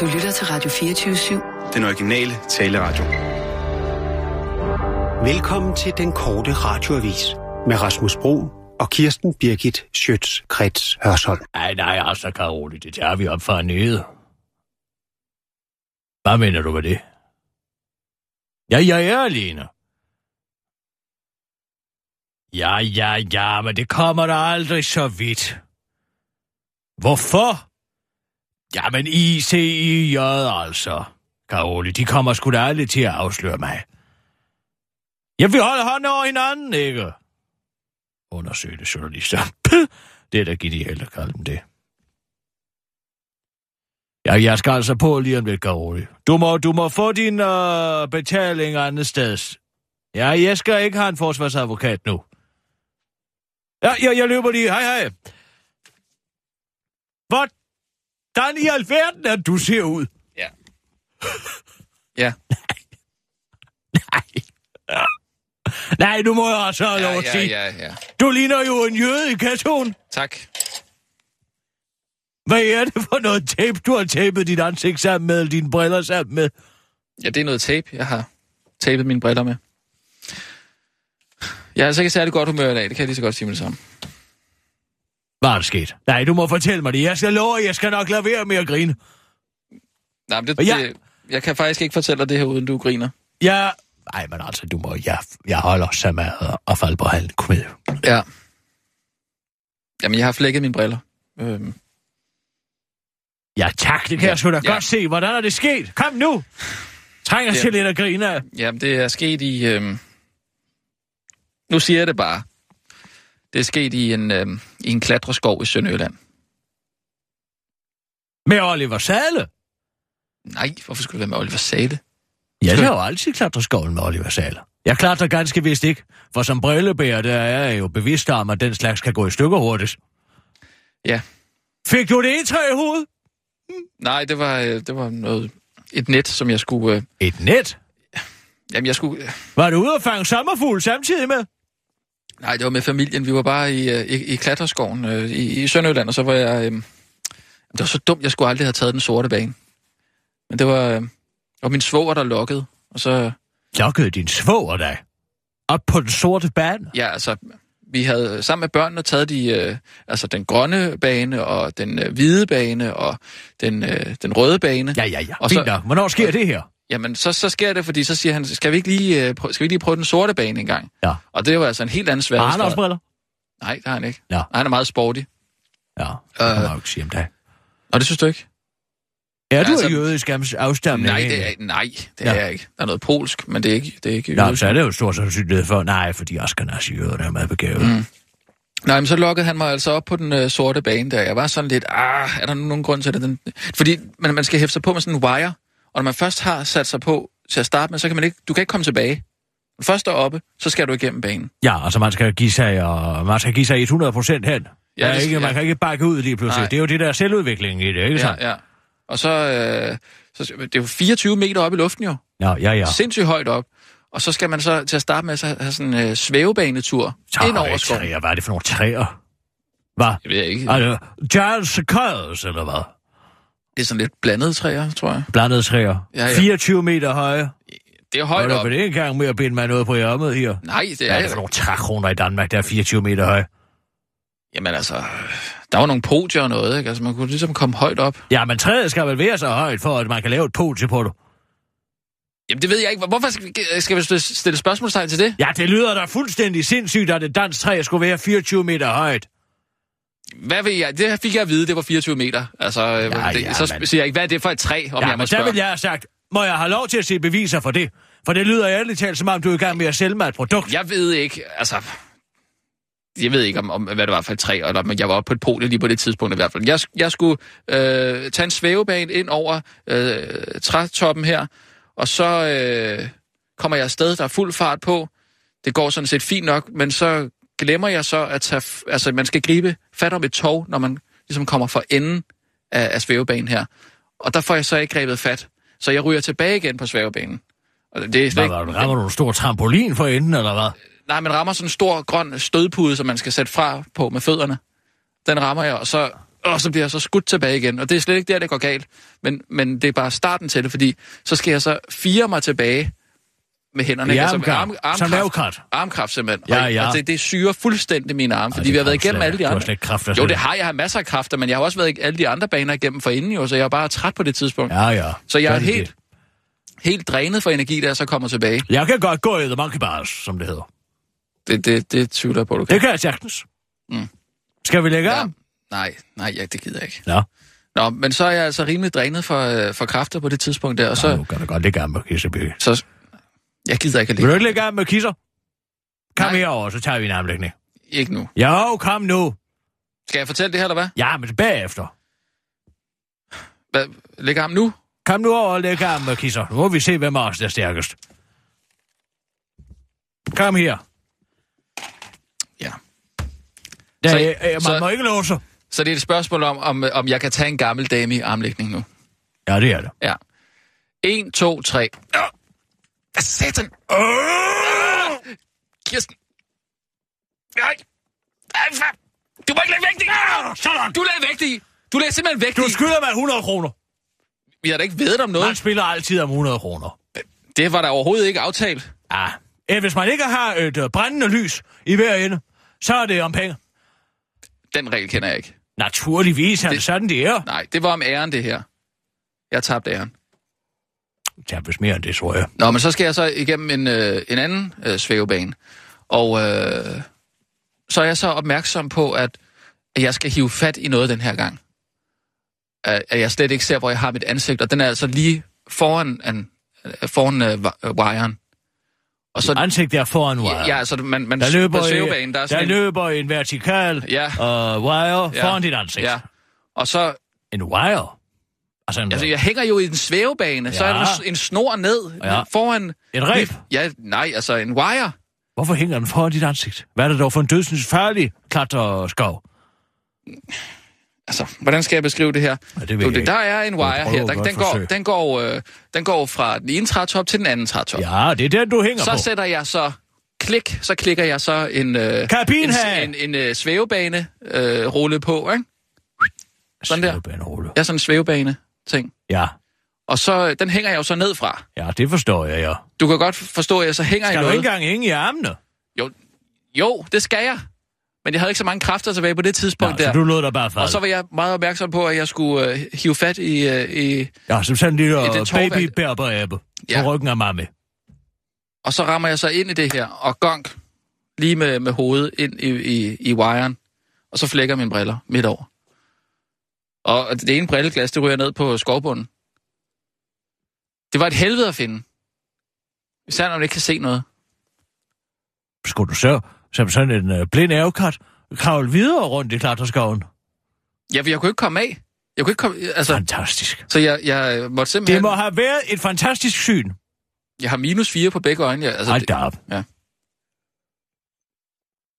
Du lytter til Radio 24-7. Den originale taleradio. Velkommen til den korte radioavis med Rasmus Bro og Kirsten Birgit Schøtz-Krets Hørsholm. Nej, nej, altså, Karoli, det tager vi op fra nede. Hvad mener du med det? Ja, jeg er alene. Ja, ja, ja, men det kommer der aldrig så vidt. Hvorfor? Jamen, ICIJ altså. Karoli, de kommer sgu da aldrig til at afsløre mig. Ja, vi holder hånden over hinanden, ikke? Undersøgte journalister. det er da givet de heller kalde dem det. Ja, jeg skal altså på lige om lidt, Karoli. Du må, du må få din øh, betaling andet sted. Ja, jeg skal ikke have en forsvarsadvokat nu. Ja, jeg, jeg løber lige. Hej, hej. Hvordan i alverden er du ser ud? Ja. Ja. Nej. Nej, du må jo altså have lov Ja, at ja, sige. ja, ja. Du ligner jo en jøde i karton. Tak. Hvad er det for noget tape, du har tapet dit ansigt sammen med, eller dine briller sammen med? Ja, det er noget tape, jeg har tapet mine briller med. Jeg er altså ikke særlig godt humør i dag, det kan jeg lige så godt sige med det samme. Hvad er der sket? Nej, du må fortælle mig det. Jeg skal love, jeg skal nok lade være med at grine. Nej, men det, Og jeg- det, jeg kan faktisk ikke fortælle dig det her, uden du griner. Ja, nej, men altså, du må, jeg, jeg holder sammen med at falde på halen. Kom med. Ja. Jamen, jeg har flækket mine briller. Øhm, Ja, tak, det kan Ja, jeg sgu da ja. godt se. Hvordan er det sket? Kom nu! Trænger Ja. til lidt at grine af. jamen, det er sket i... Øhm, nu siger jeg det bare. Det er sket i en, øhm, i en klatreskov i Sønderjylland. Med Oliver Sale. Nej, hvorfor skulle det være med Oliver det har jo altid klatret skoven med Oliver Sale. Jeg klatrer ganske vist ikke, for som brillebærer, der er jeg jo bevidst om, at den slags kan gå i stykker hurtigt. Ja. Fik du det indtræ i hovedet? Nej, det var, øh, det var noget... Et net, som jeg skulle... Øh, Et net? jamen, jeg skulle... Øh, Var du ude og fange sommerfugl samtidig med? Nej, det var med familien. Vi var bare i, øh, i, i klatreskoven øh, i, i Sønderjylland, og så var jeg... Øh, det var så dumt, jeg skulle aldrig have taget den sorte bane. Men det var, øh, og min svoger, der lokkede. Og så, Lokkede din svoger dig? Op på den sorte bane? ja, altså, vi havde sammen med børnene taget de, øh, altså den grønne bane, og den øh, hvide bane, og den, øh, den røde bane. Ja, ja, ja. Og Fint så- nok. Hvornår sker det her? Jamen, så, så sker det, fordi så siger han, skal vi ikke lige, øh, prø- skal vi ikke lige prøve den sorte bane en gang? Ja. Og det var altså en helt anden Har sværhedsgrad. han også briller? Nej, det har han ikke. Ja. Han er meget sporty. Ja, det kan Øh. man jo ikke sige om dig. Og det synes du ikke? Er du altså- af jødisk afstamning? Nej, det er, nej, det Ja. er jeg ikke. Der er noget polsk, men det er ikke, det er ikke Nå, jødisk. så er det jo stor sandsynlighed for, nej, fordi Askenazi jøder er meget begavet. Mm. Nej, men så lokkede han mig altså op på den øh, sorte bane der. Jeg var sådan lidt, ah, er der nu nogen grund til det? Den... Fordi man, man skal hæfte sig på med sådan en wire, og når man først har sat sig på til at starte med, så kan man ikke, du kan ikke komme tilbage. Først er oppe, så skal du igennem banen. Ja, altså man skal give sig, og man skal give sig 100 procent hen. Ja, det, det- ikke, ja. man kan ikke bakke ud lige pludselig. Nej. Det er jo det der selvudvikling i det, ikke Ja, sant? ja. Og så, øh, så, det er jo 24 meter op i luften jo. Ja, ja, ja. Sindssygt højt op. Og så skal man så til at starte med så have sådan en øh, svævebanetur Så ind over skoven. træer. Hvad er det for nogle træer? Hvad? Jeg ved ikke. Altså, Charles Sequoias, eller hvad? Det er sådan lidt blandede træer, tror jeg. Blandede træer. Ja, ja. 24 meter høje. Det er højt der op. vil det ikke engang med at binde mig noget på ærmet her. Nej, det Hvad er er det for nogle trækroner i Danmark, der er 24 meter høje? Jamen altså, der var nogle podier og noget, ikke? Altså, man kunne ligesom komme højt op. Ja, men træet skal vel være så højt, for at man kan lave et podie på det. Jamen, det ved jeg ikke. Hvorfor skal vi, skal vi stille spørgsmålstegn til det? Ja, det lyder da fuldstændig sindssygt, at et dansk træ skulle være 24 meter højt. Hvad ved jeg? Det fik jeg at vide, det var 24 meter. Altså, ja, Ja, det, ja, så men- siger jeg ikke, hvad er det for et træ, om ja, jeg må men der spørge. vil jeg have sagt, må jeg have lov til at se beviser for det? For det lyder ærligt talt, som om du er i gang med at sælge mig et produkt. Jeg ved ikke, altså... Jeg ved ikke, om, om hvad det var for et træ, eller, men jeg var oppe på et pole lige på det tidspunkt i hvert fald. Jeg, jeg skulle øh, tage en svævebane ind over øh, trætoppen her, og så øh, kommer jeg afsted, der er fuld fart på. Det går sådan set fint nok, men så glemmer jeg så at tage... Altså, man skal gribe fat om et tog, når man ligesom kommer for enden af, af svævebanen her. Og der får jeg så ikke grebet fat. Så jeg ryger tilbage igen på svævebanen. Og det er slet Hvad, ikke, rammer du en stor trampolin for enden, eller hvad? Nej, man rammer sådan en stor grøn stødpude, som man skal sætte fra på med fødderne. Den rammer jeg, og så... og så bliver jeg så skudt tilbage igen. Og det er slet ikke der, det går galt. Men, men det er bare starten til det, fordi så skal jeg så fire mig tilbage med hænderne. I ikke? armkraft. Som armkraft, lavkrat. armkraft simpelthen. Ja, ja. Og det, det syrer fuldstændig mine arme, fordi vi har været igennem slet alle de andre. slet kræfter Jo, det har jeg. Har masser af kræfter, men jeg har også været alle de andre baner igennem for inden jo, så jeg er bare træt på det tidspunkt. Ja, ja. Så jeg er helt, det. helt drænet for energi, jeg så kommer tilbage. Jeg kan godt gå i the monkey bars, som det hedder. Det, det, det tvivler jeg på, du kan. Det kan jeg sagtens. Mm. Skal vi lægge Ja. om? Nej, nej, ja, det gider jeg ikke. Ja. Nå, men så er jeg altså rimelig drænet for, øh, for kræfter på det tidspunkt der, og Så... så, Nu kan du godt lægge om med kisser, så... Jeg gider ikke at Vil ligge. du ikke lægge om med kisser? Kom Nej. herover, så tager vi en armlægning. Ikke nu. Jo, kom nu. Skal jeg fortælle det her, eller hvad? Ja, men bagefter. hvad? Lægger ham nu? Kom nu over og læg om med kisser. Nu må vi se, hvem af os der er stærkest. Kom her. Ja. Der, Så- så, øh, man så- må ikke låse. Så det er et spørgsmål om, om, om jeg kan tage en gammel dame i armlægning nu. Ja, det er det. Ja. 1, 2, 3. Hvad satan? Øh! Kirsten. Nej. Du må ikke lægge vægt i. Sådan. Du lagde vægt i. Du lagde simpelthen vægt Du i. skylder mig 100 kroner. Vi har da ikke vedet om noget. Man spiller altid om 100 kroner. Det var der overhovedet ikke aftalt. Ja. Hvis man ikke har et øh, brændende lys i hver ende, så er det om penge. Den regel kender jeg ikke. Naturligvis er det, Det- sådan, det er. Nej, det var om æren, det her. Jeg tabte æren. Hvis mere end det, tror jeg. Nå, men så skal jeg så igennem en, øh, en anden øh, svævebane. Og øh, så er jeg så opmærksom på, at, at jeg skal hive fat i noget den her gang. At, at jeg slet ikke ser, hvor jeg har mit ansigt. Og den er altså lige foran, an, foran øh, wiren. Og så, Ansigtet er foran wire. ja, altså man, man der løber, på der er der en, løber en vertikal Ja. uh, wire Ja. foran dit ansigt. Ja. Og så, En wire? Altså, en, altså jeg hænger jo i en svævebane, så er der Ja. en, en snor ned Ja. foran... et reb. Ja, nej, altså en wire. Hvorfor hænger den foran dit ansigt? Hvad er det dog for en dødsens farlig klatreskov? Altså, hvordan skal jeg beskrive det her? Ja, det Du, ikke. der er en wire her. Godt den, går, forsøg. den, går, øh, den går fra den ene trætop til den anden trætop. Ja, det er den, du hænger så på. sætter jeg så klik, så klikker jeg så en, øh, Kabin en, en, en øh, svævebane øh, rulle på, ikke? sådan der. Svævebanerulle. Ja, sådan en svævebane ting. Ja, Og så, øh, den hænger jeg jo så ned fra. ja, det forstår jeg, ja. Du kan godt forstå, at jeg så hænger Skal i du noget. ikke engang hænge i armene? Jo, jo, det skal jeg. Men jeg havde ikke så mange kræfter tilbage på det tidspunkt Ja, der. så du lod dig bare Og falde. så var jeg meget opmærksom på, at jeg skulle øh, hive fat i, øh, i... Ja, som sådan en lille det er uh, torvand. baby bærberæbe Ja. på ryggen af mamma. Og så rammer jeg så ind i det her, og gonk lige med, med hovedet ind i, i, i wiren. Og så flækker mine briller midt over. Og det ene brilleglas, det ryger ned på skovbunden. Det var et helvede at finde. Især når man ikke kan se noget. Skulle du så, som sådan en uh, blind ærgekat, kravle videre rundt i klatreskoven? Ja, for jeg kunne ikke komme af. Jeg kunne ikke komme... Altså, Fantastisk. så jeg, jeg måtte simpelthen... Det må have været et fantastisk syn. Jeg har minus 4 på begge øjne. Jeg, altså, Hold det, da op.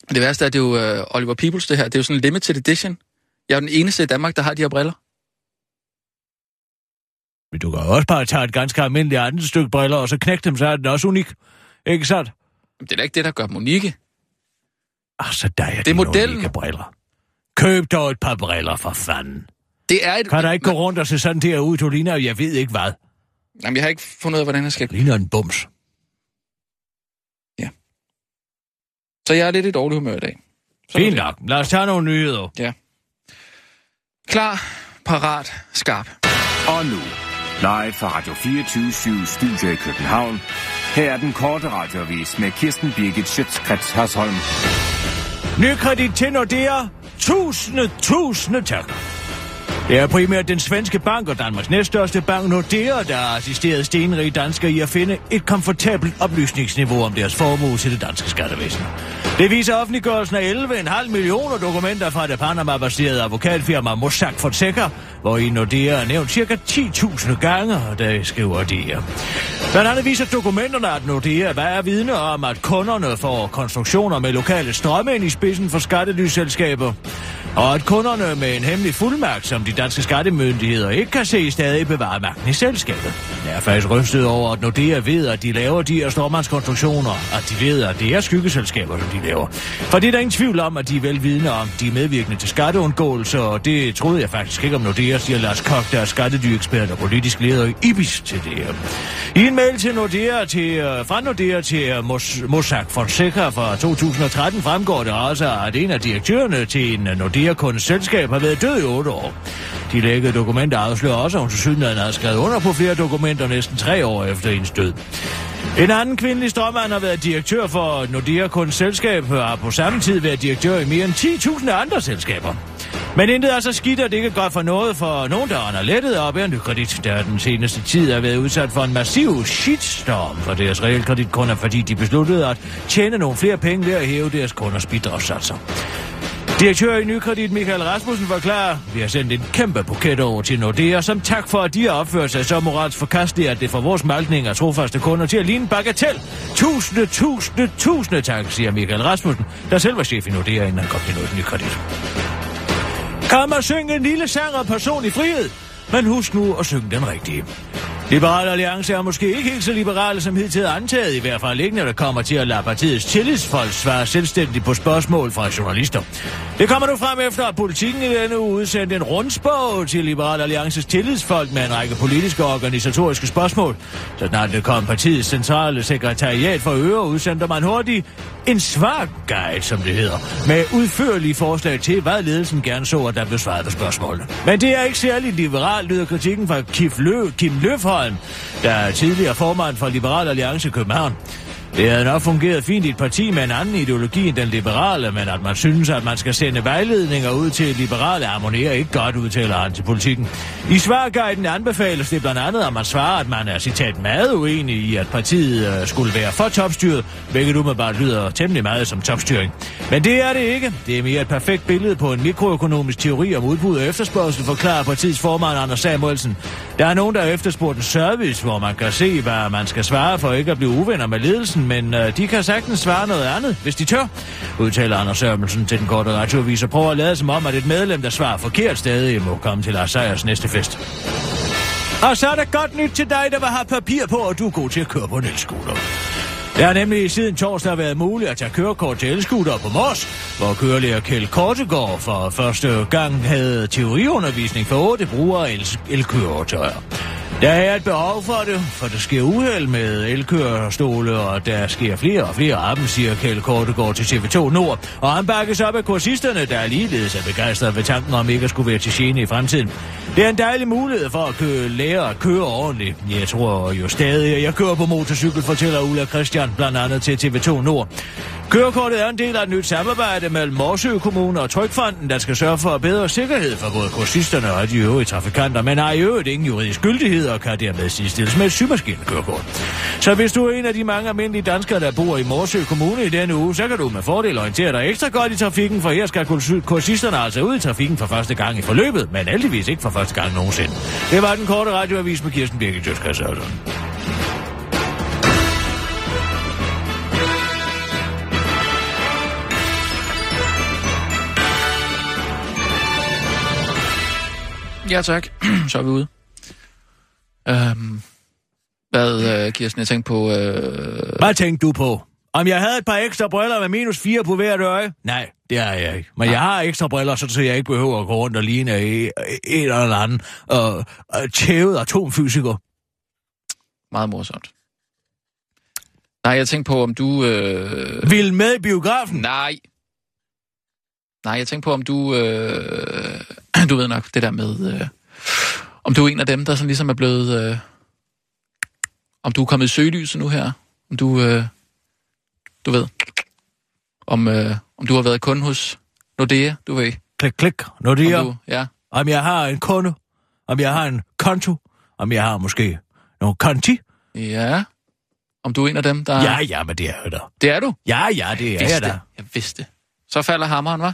det værste er, det er jo uh, Oliver Peoples, det her. Det er jo sådan en limited edition. Jeg er den eneste i Danmark, der har de her briller. Men du kan også bare tage et ganske almindeligt andet stykke briller, og så knække dem, så er den også unik. Ikke sandt? Det er da ikke det, der gør dem unikke. Altså, der er Det er de modellen. briller. Køb dog et par briller, for fanden. Det er et... Kan der ikke gå rundt og se sådan der ud, du ligner, jeg ved ikke hvad. Jamen, jeg har ikke fundet ud af, hvordan jeg skal... Ligner en bums. Så jeg er lidt i dårlig humør i dag. Så Fint nok. Lad os tage nogle nyheder. Klar, parat, skarp. Og nu, live fra Radio 24 Studio i København. Her er den korte radiovis med Kirsten Birgit Schøtzgrads Hasholm. Nykredit til Nordea. Tusinde, tusinde tak. Det er primært den svenske bank og Danmarks næststørste bank Nordea, der har assisteret stenrige danskere i at finde et komfortabelt oplysningsniveau om deres formue til det danske skattevæsen. Det viser offentliggørelsen af 11,5 millioner dokumenter fra det Panama-baserede advokatfirma Mossack Fonseca, hvor i Nordea er nævnt cirka 10.000 gange, og der skriver de her. Blandt andet viser dokumenterne, at Nordea er vidne om, at kunderne får konstruktioner med lokale strømme i spidsen for skattelyselskaber, og at kunderne med en hemmelig fuldmagt, som de danske skattemyndigheder ikke kan se, stadig bevare magten i selskabet. Jeg er faktisk rystet over, at Nordea ved, at de laver de her stormandskonstruktioner, at de ved, at det er skyggeselskaber, som de laver. For det er der ingen tvivl om, at de er velvidende om, de er medvirkende til skatteundgåelse, og det troede jeg faktisk ikke om Nordea, siger Lars Koch, der er skattedyrkspert og politisk leder i IBIS til det her. I en mail til Nordea, til, øh, fra Nordea til øh, Mos Mossack Fonseca fra 2013 fremgår det også, at en af direktørerne til en Nordea-kundes selskab har været død i otte år. De lækkede dokumenter afslører også, at hun til har skrevet under på flere dokumenter næsten tre år efter hendes død. En anden kvindelig strømmand har været direktør for Nordea Kunds selskab og har på samme tid været direktør i mere end 10.000 andre selskaber. Men intet er så skidt, at det ikke er godt for noget for nogen, der er lettet op af kredit, der den seneste tid er været udsat for en massiv shitstorm for deres realkreditkunder, fordi de besluttede at tjene nogle flere penge ved at hæve deres kunders bidragssatser. Direktør i Nykredit Michael Rasmussen forklarer, vi har sendt en kæmpe buket over til Nordea, som tak for, at de har opført sig så moralsk forkasteligt, at det fra vores malkning af trofaste kunder til at ligne bagatel. Tusinde, tusinde, tusinde tak, siger Michael Rasmussen, der selv var chef i Nordea, inden han kom til Nykredit. Kan man synge en lille sang om personlig frihed? Men husk nu at synge den rigtige. Liberal Alliance er måske ikke helt så liberale som hidtil antaget, i hvert fald ikke når det kommer til at lade partiets tillidsfolk svare selvstændigt på spørgsmål fra journalister. Det kommer nu frem efter, at politikken i denne uge udsendte en rundspørg til Liberal Alliances tillidsfolk med en række politiske og organisatoriske spørgsmål. Så snart det kom partiets centrale sekretariat for øre, udsendte man hurtigt en svarguide, som det hedder, med udførlige forslag til, hvad ledelsen gerne så, at der blev svaret på spørgsmålene. Men det er ikke særlig liberalt, lyder kritikken fra Kim, Lø, Kim Lindholm, der er tidligere formand for Liberal Alliance København. Det havde nok fungeret fint i et parti med en anden ideologi end den liberale, men at man synes, at man skal sende vejledninger ud til liberale harmonerer ikke godt, udtaler han til politikken. I svarguiden anbefales det blandt andet, at man svarer, at man er citat meget uenig i, at partiet øh, skulle være for topstyret, hvilket umiddelbart lyder temmelig meget som topstyring. Men det er det ikke. Det er mere et perfekt billede på en mikroøkonomisk teori om udbud og efterspørgsel, forklarer partiets formand Anders Samuelsen. Der er nogen, der har efterspurgt en service, hvor man kan se, hvad man skal svare for ikke at blive uvenner med ledelsen, men øh, de kan sagtens svare noget andet, hvis de tør, udtaler Anders Sørmelsen til den korte radioavis og prøver at lade som om, at et medlem, der svarer forkert stadig, øh, må komme til Lars næste fest. Og så er der godt nyt til dig, der vil have papir på, og du er god til at køre på en elskuter. Det har nemlig siden torsdag været muligt at tage kørekort til elskuter på Mors, hvor kørelærer Kjeld Kortegård for første gang havde teoriundervisning for otte brugere af elkøretøjer. Der er et behov for det, for der sker uheld med elkørestole, og der sker flere og flere af dem, siger Kjell Kortegård til TV2 Nord. Og han bakkes op af kursisterne, der er ligeledes er begejstrede ved tanken om ikke at skulle være til gene i fremtiden. Det er en dejlig mulighed for at køre, lære at køre ordentligt. Jeg tror jo stadig, at jeg kører på motorcykel, fortæller Ulla Christian blandt andet til TV2 Nord. Kørekortet er en del af et nyt samarbejde mellem Morsø Kommune og Trykfonden, der skal sørge for bedre sikkerhed for både kursisterne og de øvrige trafikanter, men har i øvrigt ingen juridisk gyldighed og kan dermed sidestilles med et sygemaskinekørekort. Så hvis du er en af de mange almindelige danskere, der bor i Morsø Kommune i denne uge, så kan du med fordel orientere dig ekstra godt i trafikken, for her skal kursisterne altså ud i trafikken for første gang i forløbet, men heldigvis ikke for første gang nogensinde. Det var den korte radioavis med Kirsten Birgit Jøskas Ja, tak. Så er vi ude. Øhm, hvad, øh, Kirsten, jeg tænkte på... Øh... Hvad tænkte du på? Om jeg havde et par ekstra briller med minus 4 på hvert øje? Nej, det har jeg ikke. Men jeg har ekstra briller, så jeg ikke behøver at gå rundt og ligne en eller anden øh, øh, tævet atomfysiker. Meget morsomt. Nej, jeg tænkte på, om du... Øh... Vil med i biografen? Nej. Nej, jeg tænkte på, om du... Øh... Du ved nok, det der med... Øh... Om du er en af dem, der sådan ligesom er blevet... Øh... Om du er kommet i søgelyset nu her. Om du... Øh... Du ved. Om, øh... om du har været kunde hos Nordea, du ved. Klik, klik. Nordea. Om du... Ja. Om jeg har en kunde. Om jeg har en konto. Om jeg har måske nogle konti. Ja. Om du er en af dem, der... Ja, ja, men det er jeg da. Det er du? Ja, ja, det er jeg, jeg da. Jeg vidste det. Så falder hammeren, hva'?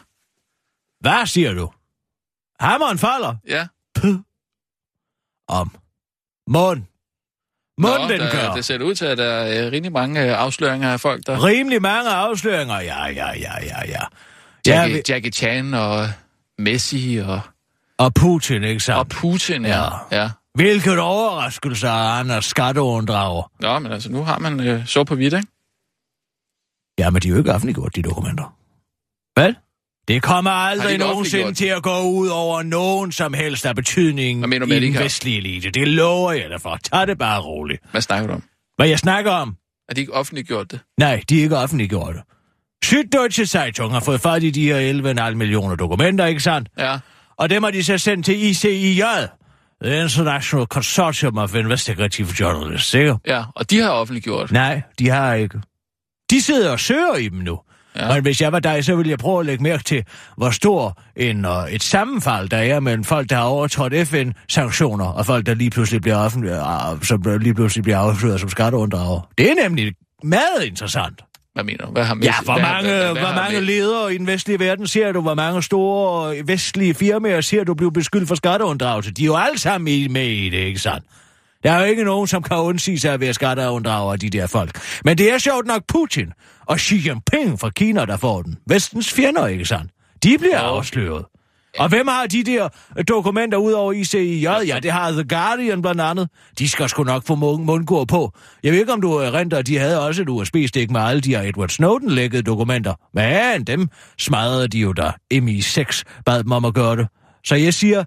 Hvad siger du? Hammeren falder? Ja. Om. Mund. Mund, Nå, den der, gør. Det ser ud til, at der er rimelig mange øh, afsløringer af folk, der... Rimelig mange afsløringer. Ja, ja, ja, ja, ja. Jackie, ja, vi... Jackie Chan og Messi og... Og Putin, ikke sandt? Og Putin, ja. Ja. Hvilket overraskelse Anders skatteunddrager. Ja, men altså, nu har man øh, så på hvidt, ikke? Ja, men de er jo ikke offentliggjort, de dokumenter. Hvad? Det kommer aldrig nogensinde til at gå ud over nogen som helst af betydning mener i den vestlige elite. Det lover jeg dig for. Tag det bare roligt. Hvad snakker du om? Hvad jeg snakker om? Er de ikke offentliggjort det? Nej, de er ikke offentliggjort. Süddeutsche Zeitung har fået fat i de her 11,5 millioner dokumenter, ikke sandt? Ja. Og dem har de så sendt til ICIJ, The International Consortium of Investigative Journalists, ikke? Ja, og de har offentliggjort. Nej, de har ikke. De sidder og søger i dem nu. Ja. Ja. Men hvis jeg var dig, så ville jeg prøve at lægge mærke til, hvor stor en, uh, et sammenfald der er mellem folk, der har overtrådt FN-sanktioner, og folk, der lige pludselig bliver, offentlig, uh, som lige pludselig bliver afsløret som skatteunddrager. Det er nemlig meget interessant. Hvad mener du? Hvad har Ja, Messi- hvor hvad, mange, hvad, hvad, hvor har mange Messi- ledere i den vestlige verden ser du? Hvor mange store øh, vestlige firmaer ser du blive beskyldt for skatteunddragelse? De er jo alle sammen med i det, ikke sandt? Der er jo ikke nogen, som kan undsige sig at være skatteunddrager af de der folk. Men det er sjovt nok Putin og Xi Jinping fra Kina, der får den. Vestens fjender, ikke sandt? De bliver Jo. afsløret. Og hvem har de der dokumenter ud over ICIJ? Ja, det har The Guardian blandt andet. De skal sgu nok få mund- mundkur på. Jeg ved ikke, om du renter, de havde også et USB-stik med alle de her Edward Snowden-lækkede dokumenter. Men dem smadrede de jo da MI6 bad dem om at gøre det. Så jeg siger,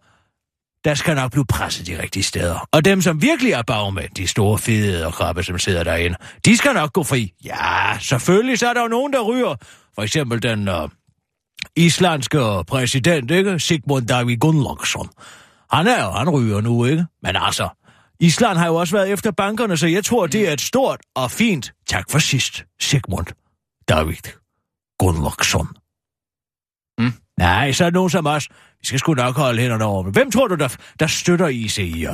der skal nok blive presset de rigtige steder. Og dem, som virkelig er bagmænd, de store fede og krabbe, som sidder derinde, de skal nok gå fri. Ja, selvfølgelig, så er der jo nogen, der ryger. For eksempel den øh, islandske præsident, ikke? Sigmund David Gunnlaugsson. Han er jo, han ryger nu, ikke? Men altså, Island har jo også været efter bankerne, så jeg tror, det er et stort og fint tak for sidst, Sigmund David Gunnlaugsson. Nej, så er nogen som os. Vi skal sgu nok holde hænderne over. Hvem tror du, der, der støtter ICIJ?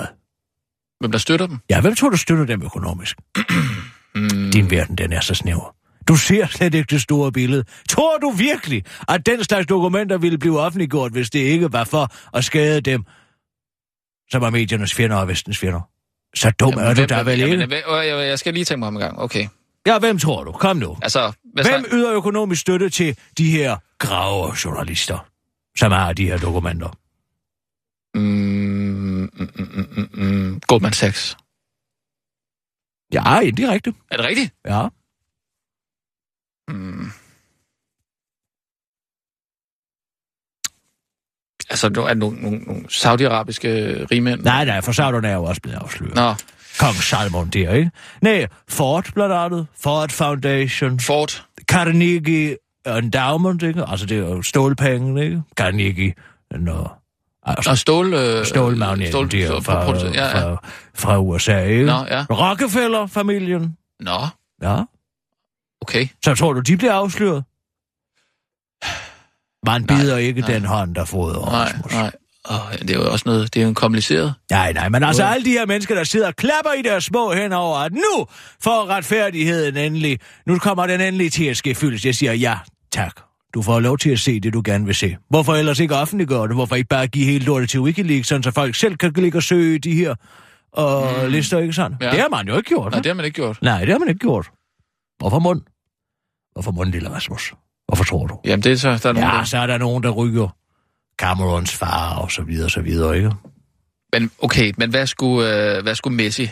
Hvem der støtter dem? Ja, hvem tror du støtter dem økonomisk? Mm, Din verden, den er så snæver. Du ser slet ikke det store billede. Tror du virkelig, at den slags dokumenter ville blive offentliggjort, hvis det ikke var for at skade dem, som er mediernes fjender og vestens fjender? Så dum jamen, er du der vel jamen, ikke? øh, Jeg, jeg skal lige tænke mig om en gang. Okay. Ja, hvem tror du? Kom nu. Altså, hvad Hvem yder økonomisk støtte til de her gravejournalister, som har de her dokumenter? Mm, mm, mm, mm. Goldman Sachs. Ja, indirekte. Er det rigtigt? Ja. Mm. Altså, nu er nogle, nogle, nogle saudiarabiske rigmænd. Nej, nej, for Sauderne er jo også blevet afsløret. Nå, Kong Salmon der, ikke? Nej, Ford blandt andet. Ford Foundation. Ford. Carnegie Endowment, ikke? Altså, det er jo stålpenge, ikke? Carnegie, no, altså, Og stål... Øh, stålmagnaten stål, der stål, fra, producent. ja, ja. fra, fra USA, ikke? Nå, ja. Rockefeller-familien, Nå, ja. okay. Så tror du, de bliver afsløret? Man Nej, bider ikke nej. den hånd, der fodrer Nej, Rasmus. nej. Oh, det er jo også noget, det er jo en kompliceret. Nej, nej, men altså alle de her mennesker, der sidder og klapper i deres små hænder over, at nu får retfærdigheden endelig, nu kommer den endelig til at ske fyldes. Jeg siger ja, tak. Du får lov til at se det, du gerne vil se. Hvorfor ellers ikke offentliggøre det? Hvorfor ikke bare give hele lortet til Wikileaks, sådan så folk selv kan ligge og søge de her og mm. lister, ikke sådan? Ja. Det har man jo ikke gjort. Nej, hva'? det har man ikke gjort. Nej, det har man ikke gjort. Hvorfor mund? Hvorfor mund, lille Rasmus? Hvorfor tror du? Jamen, det er så, der er nogen, Ja, der... så er der nogen, der ryger Camerons far og så videre, og så videre, ikke? Men okay, men hvad skulle, øh, hvad skulle Messi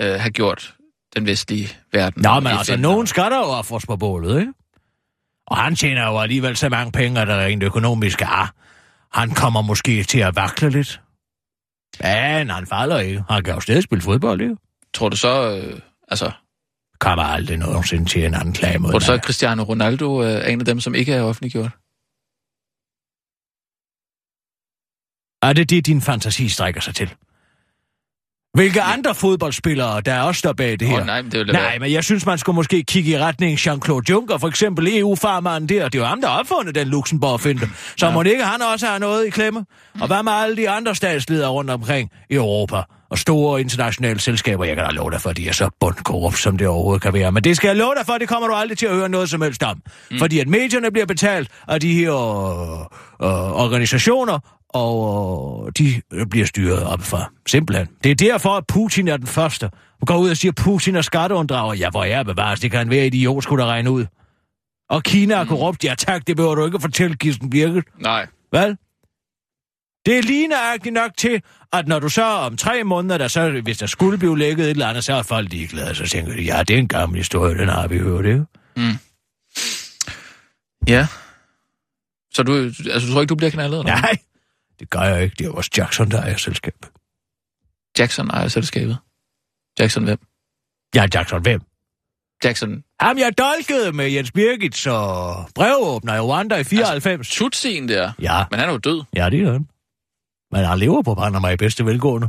øh, have gjort den vestlige verden? Nå, men altså, nogen skal der jo offres på bålet, ikke? Og han tjener jo alligevel så mange penge, at der rent økonomisk er. Han kommer måske til at vakle lidt. Men han falder ikke. Han kan jo stadig spille fodbold, ikke? Tror du så, øh, altså, Kommer aldrig nogensinde til en anden klage mod tror du så, at Cristiano Ronaldo øh, er en af dem, som ikke er offentliggjort? Er det det, din fantasi strækker sig til? Hvilke andre fodboldspillere, der også står bag det her? Åh, nej, men det Nej, være... men jeg synes, man skulle måske kigge i retning Jean-Claude Juncker, for eksempel EU-farmanden der. Det er jo ham, der opfundet den Luxembourg-finte. Så ja. må ikke han også have noget i klemme? Og hvad med alle de andre statsledere rundt omkring i Europa? Og store internationale selskaber, jeg kan da love dig for, de er så bundkorrupt, som det overhovedet kan være. Men det skal jeg love dig for, det kommer du aldrig til at høre noget som helst om. Mm. Fordi at medierne bliver betalt af de her øh, øh, organisationer, og øh, de bliver styret op fra. Simpelthen. Det er derfor, at Putin er den første. Du går ud og siger, at Putin er skatteunddrager. Ja, hvor er bevares. Det kan en være idiot, skulle der regne ud. Og Kina er korrupt. Ja tak, det behøver du ikke at fortælle, Kirsten Birgit. Nej. Hvad? Det er lige nøjagtigt nok til, at når du så om tre måneder, der så, hvis der skulle blive lækket et eller andet, så er folk ligeglade, så tænker de, ja, det er en gammel historie, den har vi hørt, ikke? Ja. Så du, altså, du tror ikke, du bliver knaldet? eller? Nej, det gør jeg ikke. Det er også Jackson, der er selskab. Jackson ejer selskabet. Jackson hvem? Ja, Jackson, hvem? Jackson Ham, jeg dolkede med Jens Birgit, så brevåbner i Rwanda i 94. Tutsien der. Ja, Men han er jo død. ja, det er han. Men han lever på Panama i bedste velgående.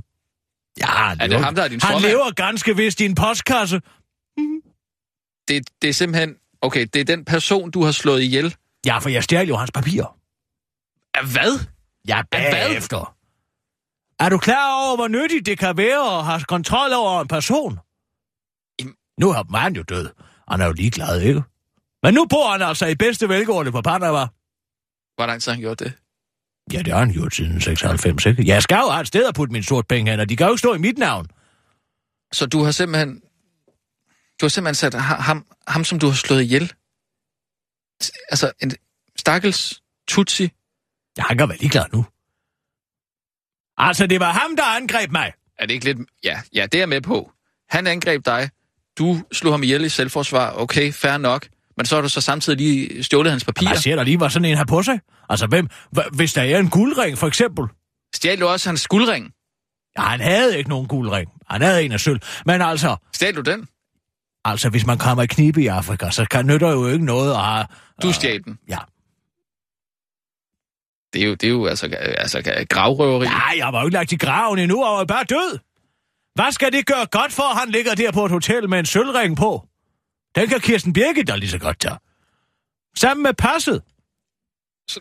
Ja, han Er det lever, ham, der er din han formand? lever ganske vist i en postkasse. Det, det er simpelthen... Okay, det er den person, du har slået ihjel. Ja, for jeg stjal jo hans papirer. Hvad? Ja, bagefter. Er du klar over, hvor nyttigt det kan være at have kontrol over en person? Jamen- Nu er han jo død. Han er jo ligeglad, ikke? Men nu bor han altså i bedste velgående på Panama. Hvor lang tid har han gjort det? Ja, det har han gjort siden 96, ikke? Jeg skal jo have et sted at putte min sort penge hen, og de kan jo ikke stå i mit navn. Så du har simpelthen... Du har simpelthen sat ha- ham, ham som du har slået ihjel. Altså, en stakkels Tutsi. Ja, han kan være ligeglad nu. Altså, det var ham, der angreb mig. Er det ikke lidt... Ja, ja, det er jeg med på. Han angreb dig. Du slog ham ihjel i selvforsvar. Okay, fair nok. Men så har du så samtidig lige stjålet hans papirer. Jeg siger der lige, hvad sådan en har på sig. Altså, hvem, hvis der er en guldring, for eksempel. Stjal du også hans guldring? Ja, han havde ikke nogen guldring. Han havde en af sølv. Men altså, Stjal du den? altså, hvis man kommer i knibe i Afrika, så kan nytter jo ikke noget at have... Du stjal den. Ja. Det er jo, det er jo altså, altså gravrøveri. Ja, jeg var jo ikke lagt i graven endnu, og var bare død. Hvad skal det gøre godt for, at han ligger der på et hotel med en sølvring på? Den kan Kirsten Birgit da lige så godt tage. Sammen med passet. Så-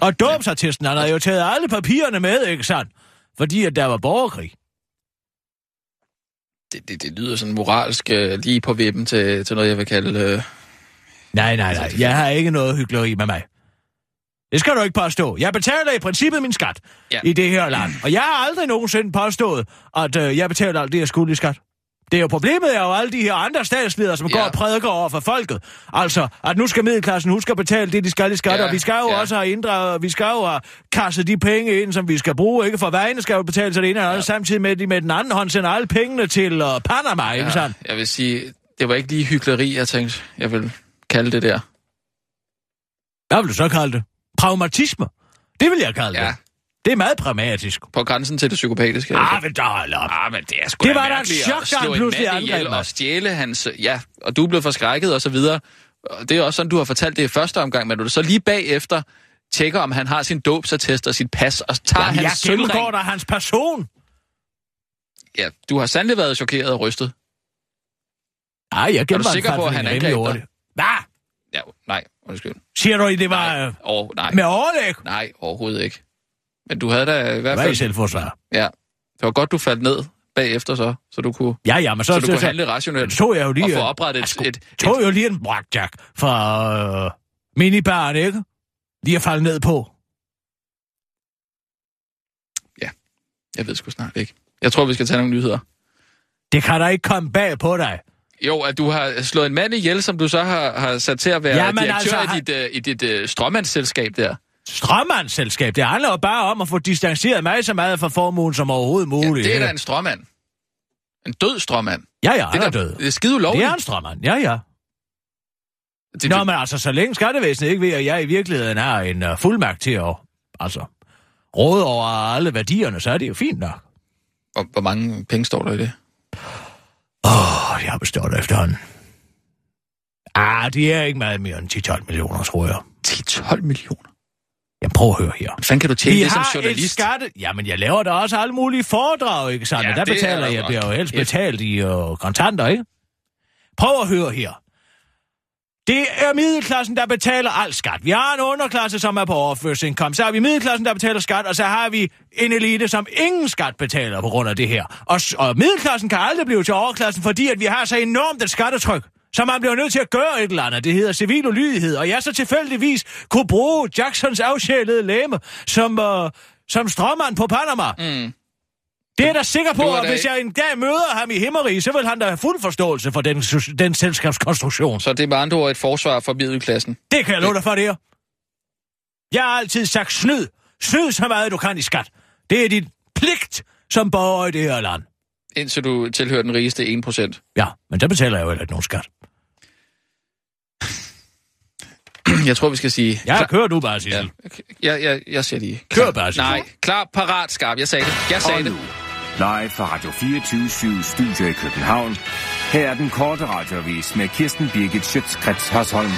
Og dåbsattesten, han havde jo taget alle papirerne med, ikke sandt? Fordi at der var borgerkrig. Det, det, det lyder sådan moralsk øh, lige på vippen til, til noget, jeg vil kalde... Øh, Nej, nej, nej. Jeg har ikke noget hyggeleri med mig. Det skal du ikke påstå. Jeg betaler i princippet min skat Ja. ja. i det her land. Og jeg har aldrig nogensinde påstået, at øh, jeg betaler alt det, jeg skulle i skat. Det er jo problemet er jo alle de her andre statsledere, som Ja. ja. går og prædiker over for folket. Altså, at nu skal middelklassen huske at betale det, de skal i skat, Ja, ja. og vi skal jo ja. ja. også have inddraget, vi skal jo have kasset de penge ind, som vi skal bruge, ikke? For vejene skal jo betale sig det ene og det andet, samtidig med, at de med den anden hånd sender alle pengene til uh, Panama, ikke sandt? jeg vil sige, det var ikke lige hyggeleri, jeg tænkte, jeg vil kalde det der. Hvad vil du så kalde det? Pragmatisme? Det vil jeg kalde Ja, det. Det er meget pragmatisk. på grænsen til det psykopatiske. Ah, men der hold op. Ah, men det er sgu Det da var da et chok, at da han en pludselig angreb mig. og stjæle hans... Ja, og du blev forskrækket og så videre. Og det er også sådan, du har fortalt det i første omgang, men du så lige bagefter tjekker, om han har sin dåbsattest og sit pas, og tager Jamen, jeg hans gennemgår sølvring. da hans person. Ja, du har sandelig været chokeret og rystet. Nej, jeg gennemgår sikker på, at han angreb dig? Hvad? Ja, nej, undskyld. Siger du, det var Nej, øh, oh, nej, med overlæg? nej, overhovedet ikke. Men du havde da i hvert Hvad i fald... selvforsvar? Ja, det var godt, du faldt ned bagefter så, så du kunne, Ja, ja, men så, så du kunne så, handle rationelt så jeg jo lige... og få øh, oprettet jeg et, skulle- et, et, tog jo lige en blackjack fra øh, minibaren, ikke? Lige at falde ned på. Jeg ved sgu snart ikke. Jeg tror, vi skal tage nogle nyheder. Det kan da ikke komme bag på dig. Jo, at du har slået en mand ihjel, som du så har, har sat til at være Jamen, direktør altså, i dit, uh, i dit uh, stråmandsselskab der. Strømmandsselskab, det handler jo bare om at få distanceret mig så meget fra formuen som overhovedet Ja, muligt. det er da en stråmand. En død stråmand. Ja, ja, det er da- død. Det er skide Det ulovligt. er en strømmand, ja, ja. Det, Nå, men altså, så længe skattevæsenet ikke ved, at jeg i virkeligheden har en uh, fuldmagt til at altså, råde over alle værdierne, så er det jo fint nok. hvor, hvor mange penge står der i det? Åh, oh, jeg har bestået efterhånden. Ah, det er ikke meget mere end 10-12 millioner, tror jeg. 10-12 millioner. Jeg prøver at høre her. Hvordan kan du tjene Vi det som har et journalist? skatte... Jamen, jeg laver da også alle mulige foredrag, ikke sandt? Ja, der er betaler jeg, bliver jo helst betalt i uh, kontanter, ikke? Prøv at høre her. Det er middelklassen, der betaler al skat. Vi har en underklasse, som er på overførselsindkomst. Så har vi middelklassen, der betaler skat, og så har vi en elite, som ingen skat betaler på grund af det her. Og, og middelklassen kan aldrig blive til overklassen, fordi at vi har så enormt et skattetryk. Så man bliver nødt til at gøre et eller andet. Det hedder civil ulydighed. Og jeg så tilfældigvis kunne bruge Jacksons afsjælede læme som, uh, som strømmand på Panama. Mm. Det er da sikker på, er at hvis jeg en dag møder ham i Himmerig, så vil han da have fuld forståelse for den, den selskabskonstruktion. Så det er med andre ord et forsvar for middelklassen. Det kan jeg love dig for, det her. Jeg har altid sagt snyd. Snyd så meget, du kan i skat. Det er dit pligt som borger i det her land. Indtil du tilhører den rigeste 1%. Ja, men der betaler jeg jo heller ikke nogen skat. Jeg tror, vi skal sige... Ja, Klar- kør du bare, Sissel. Ja, jeg, jeg, jeg siger lige... Kør bare, Sissel. Nej, klar, parat, skarp. Jeg sagde det. Jeg sagde det. live fra Radio 24 Studio i København. Her er den korte radiovis med Kirsten Birgit Schøtzgrads Hasholm.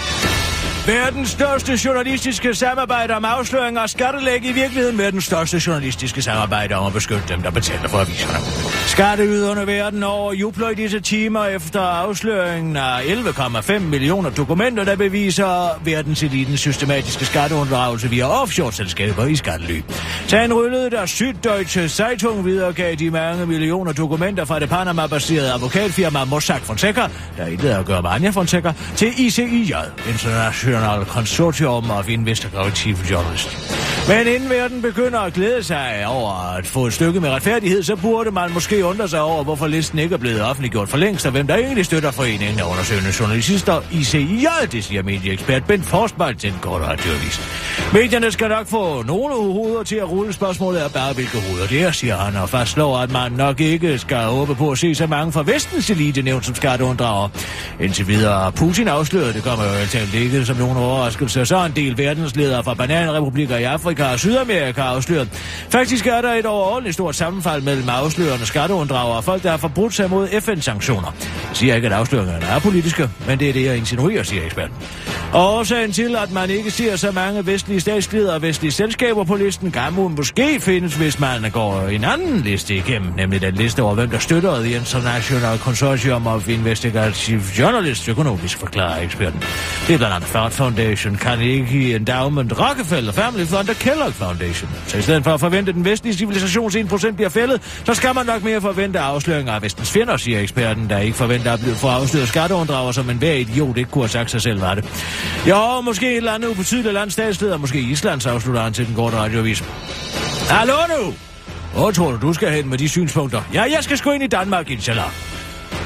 Verdens største journalistiske samarbejde om afsløringer og skattelæg i virkeligheden verdens største journalistiske samarbejde om at beskytte dem, der betaler for aviserne. Skatteyderne verden over jubler i disse timer efter afsløringen af 11,5 millioner dokumenter, der beviser verdenselitens systematiske skatteunddragelse via offshore-selskaber i skattely. Tag ryllede der Syddeutsche Zeitung videregav de mange millioner dokumenter fra det Panama-baserede advokatfirma Mossack Fonseca, der intet at gøre med Anja Fonseca, til ICIJ, International Consortium of Investigative Journalists. Men inden verden begynder at glæde sig over at få et stykke med retfærdighed, så burde man måske undre sig over, hvorfor listen ikke er blevet offentliggjort for længst, og hvem der egentlig støtter foreningen af undersøgende journalister ICIJ, det siger medieekspert Ben Forsberg til en kort radioavis. Medierne skal nok få nogle hoveder til at rulle spørgsmålet af bare, hvilke hoveder det er, siger han, og fastslår, at man nok ikke skal håbe på at se så mange fra vestens elite nævnt som skatteunddrager. Indtil videre Putin afsløret, det kommer jo altid ikke som nogen overraskelse, så er en del verdensledere fra bananrepublikker i Afrika og Sydamerika afsløret. Faktisk er der et overordentligt stort sammenfald mellem afslørende skatteunddragere og folk, der har forbrudt sig mod FN-sanktioner. Jeg siger ikke, at afsløringerne er politiske, men det er det, jeg insinuerer, siger eksperten. Og årsagen til, at man ikke ser så mange vestlige statsledere og vestlige selskaber på listen, kan måske findes, hvis man går en anden liste igennem, nemlig den liste over, hvem der støtter The International Consortium of Investigative Journalists, økonomisk forklarer eksperten. Det er blandt andet Foundation, Carnegie Endowment, Rockefeller Family Fund og Kellogg Foundation. Så i stedet for at forvente, at den vestlige civilisations 1% bliver fældet, så skal man nok mere forvente afsløringer af vestens fjender, siger eksperten, der ikke forventer at blive for afsløret skatteunddrager, som en hver idiot ikke kunne have sagt sig selv var det. Jo, måske et eller andet ubetydeligt land statsleder, måske Islands afslutter han til den korte radiovis. Hallo nu! Hvor tror du, du skal hen med de synspunkter? Ja, jeg skal sgu ind i Danmark, inshallah.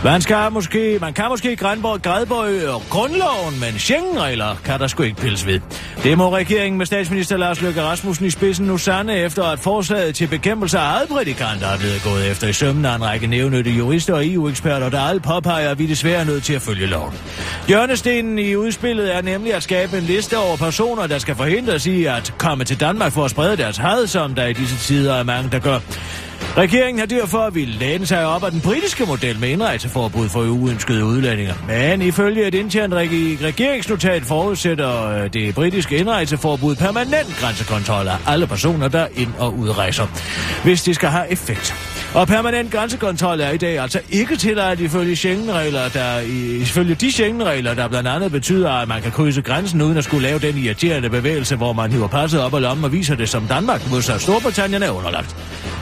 Man, skal måske, man kan måske grænborg, Grædborg og øh, grundloven, men Schengen-regler kan der sgu ikke pilles ved. Det må regeringen med statsminister Lars Løkke Rasmussen i spidsen nu sande efter, at forslaget til bekæmpelse af adprædikanter er blevet gået efter i sømmen af en række nævnyttige jurister og EU-eksperter, der alle påpeger, at vi desværre er nødt til at følge loven. Hjørnestenen i udspillet er nemlig at skabe en liste over personer, der skal forhindres i at komme til Danmark for at sprede deres had, som der i disse tider er mange, der gør. Regeringen har derfor ville læne sig op af den britiske model med indrejseforbud for uønskede udlændinger. Men ifølge et internt regeringsnotat forudsætter øh, det britiske indrejseforbud permanent grænsekontrol af alle personer, der ind- og udrejser, hvis det skal have effekt. Og permanent grænsekontrol er i dag altså ikke tilladt ifølge Schengen-regler, der, ifølge de Schengen-regler, der blandt andet betyder, at man kan krydse grænsen uden at skulle lave den irriterende bevægelse, hvor man hiver passet op og lommen og viser det som Danmark, modsat Storbritannien er underlagt.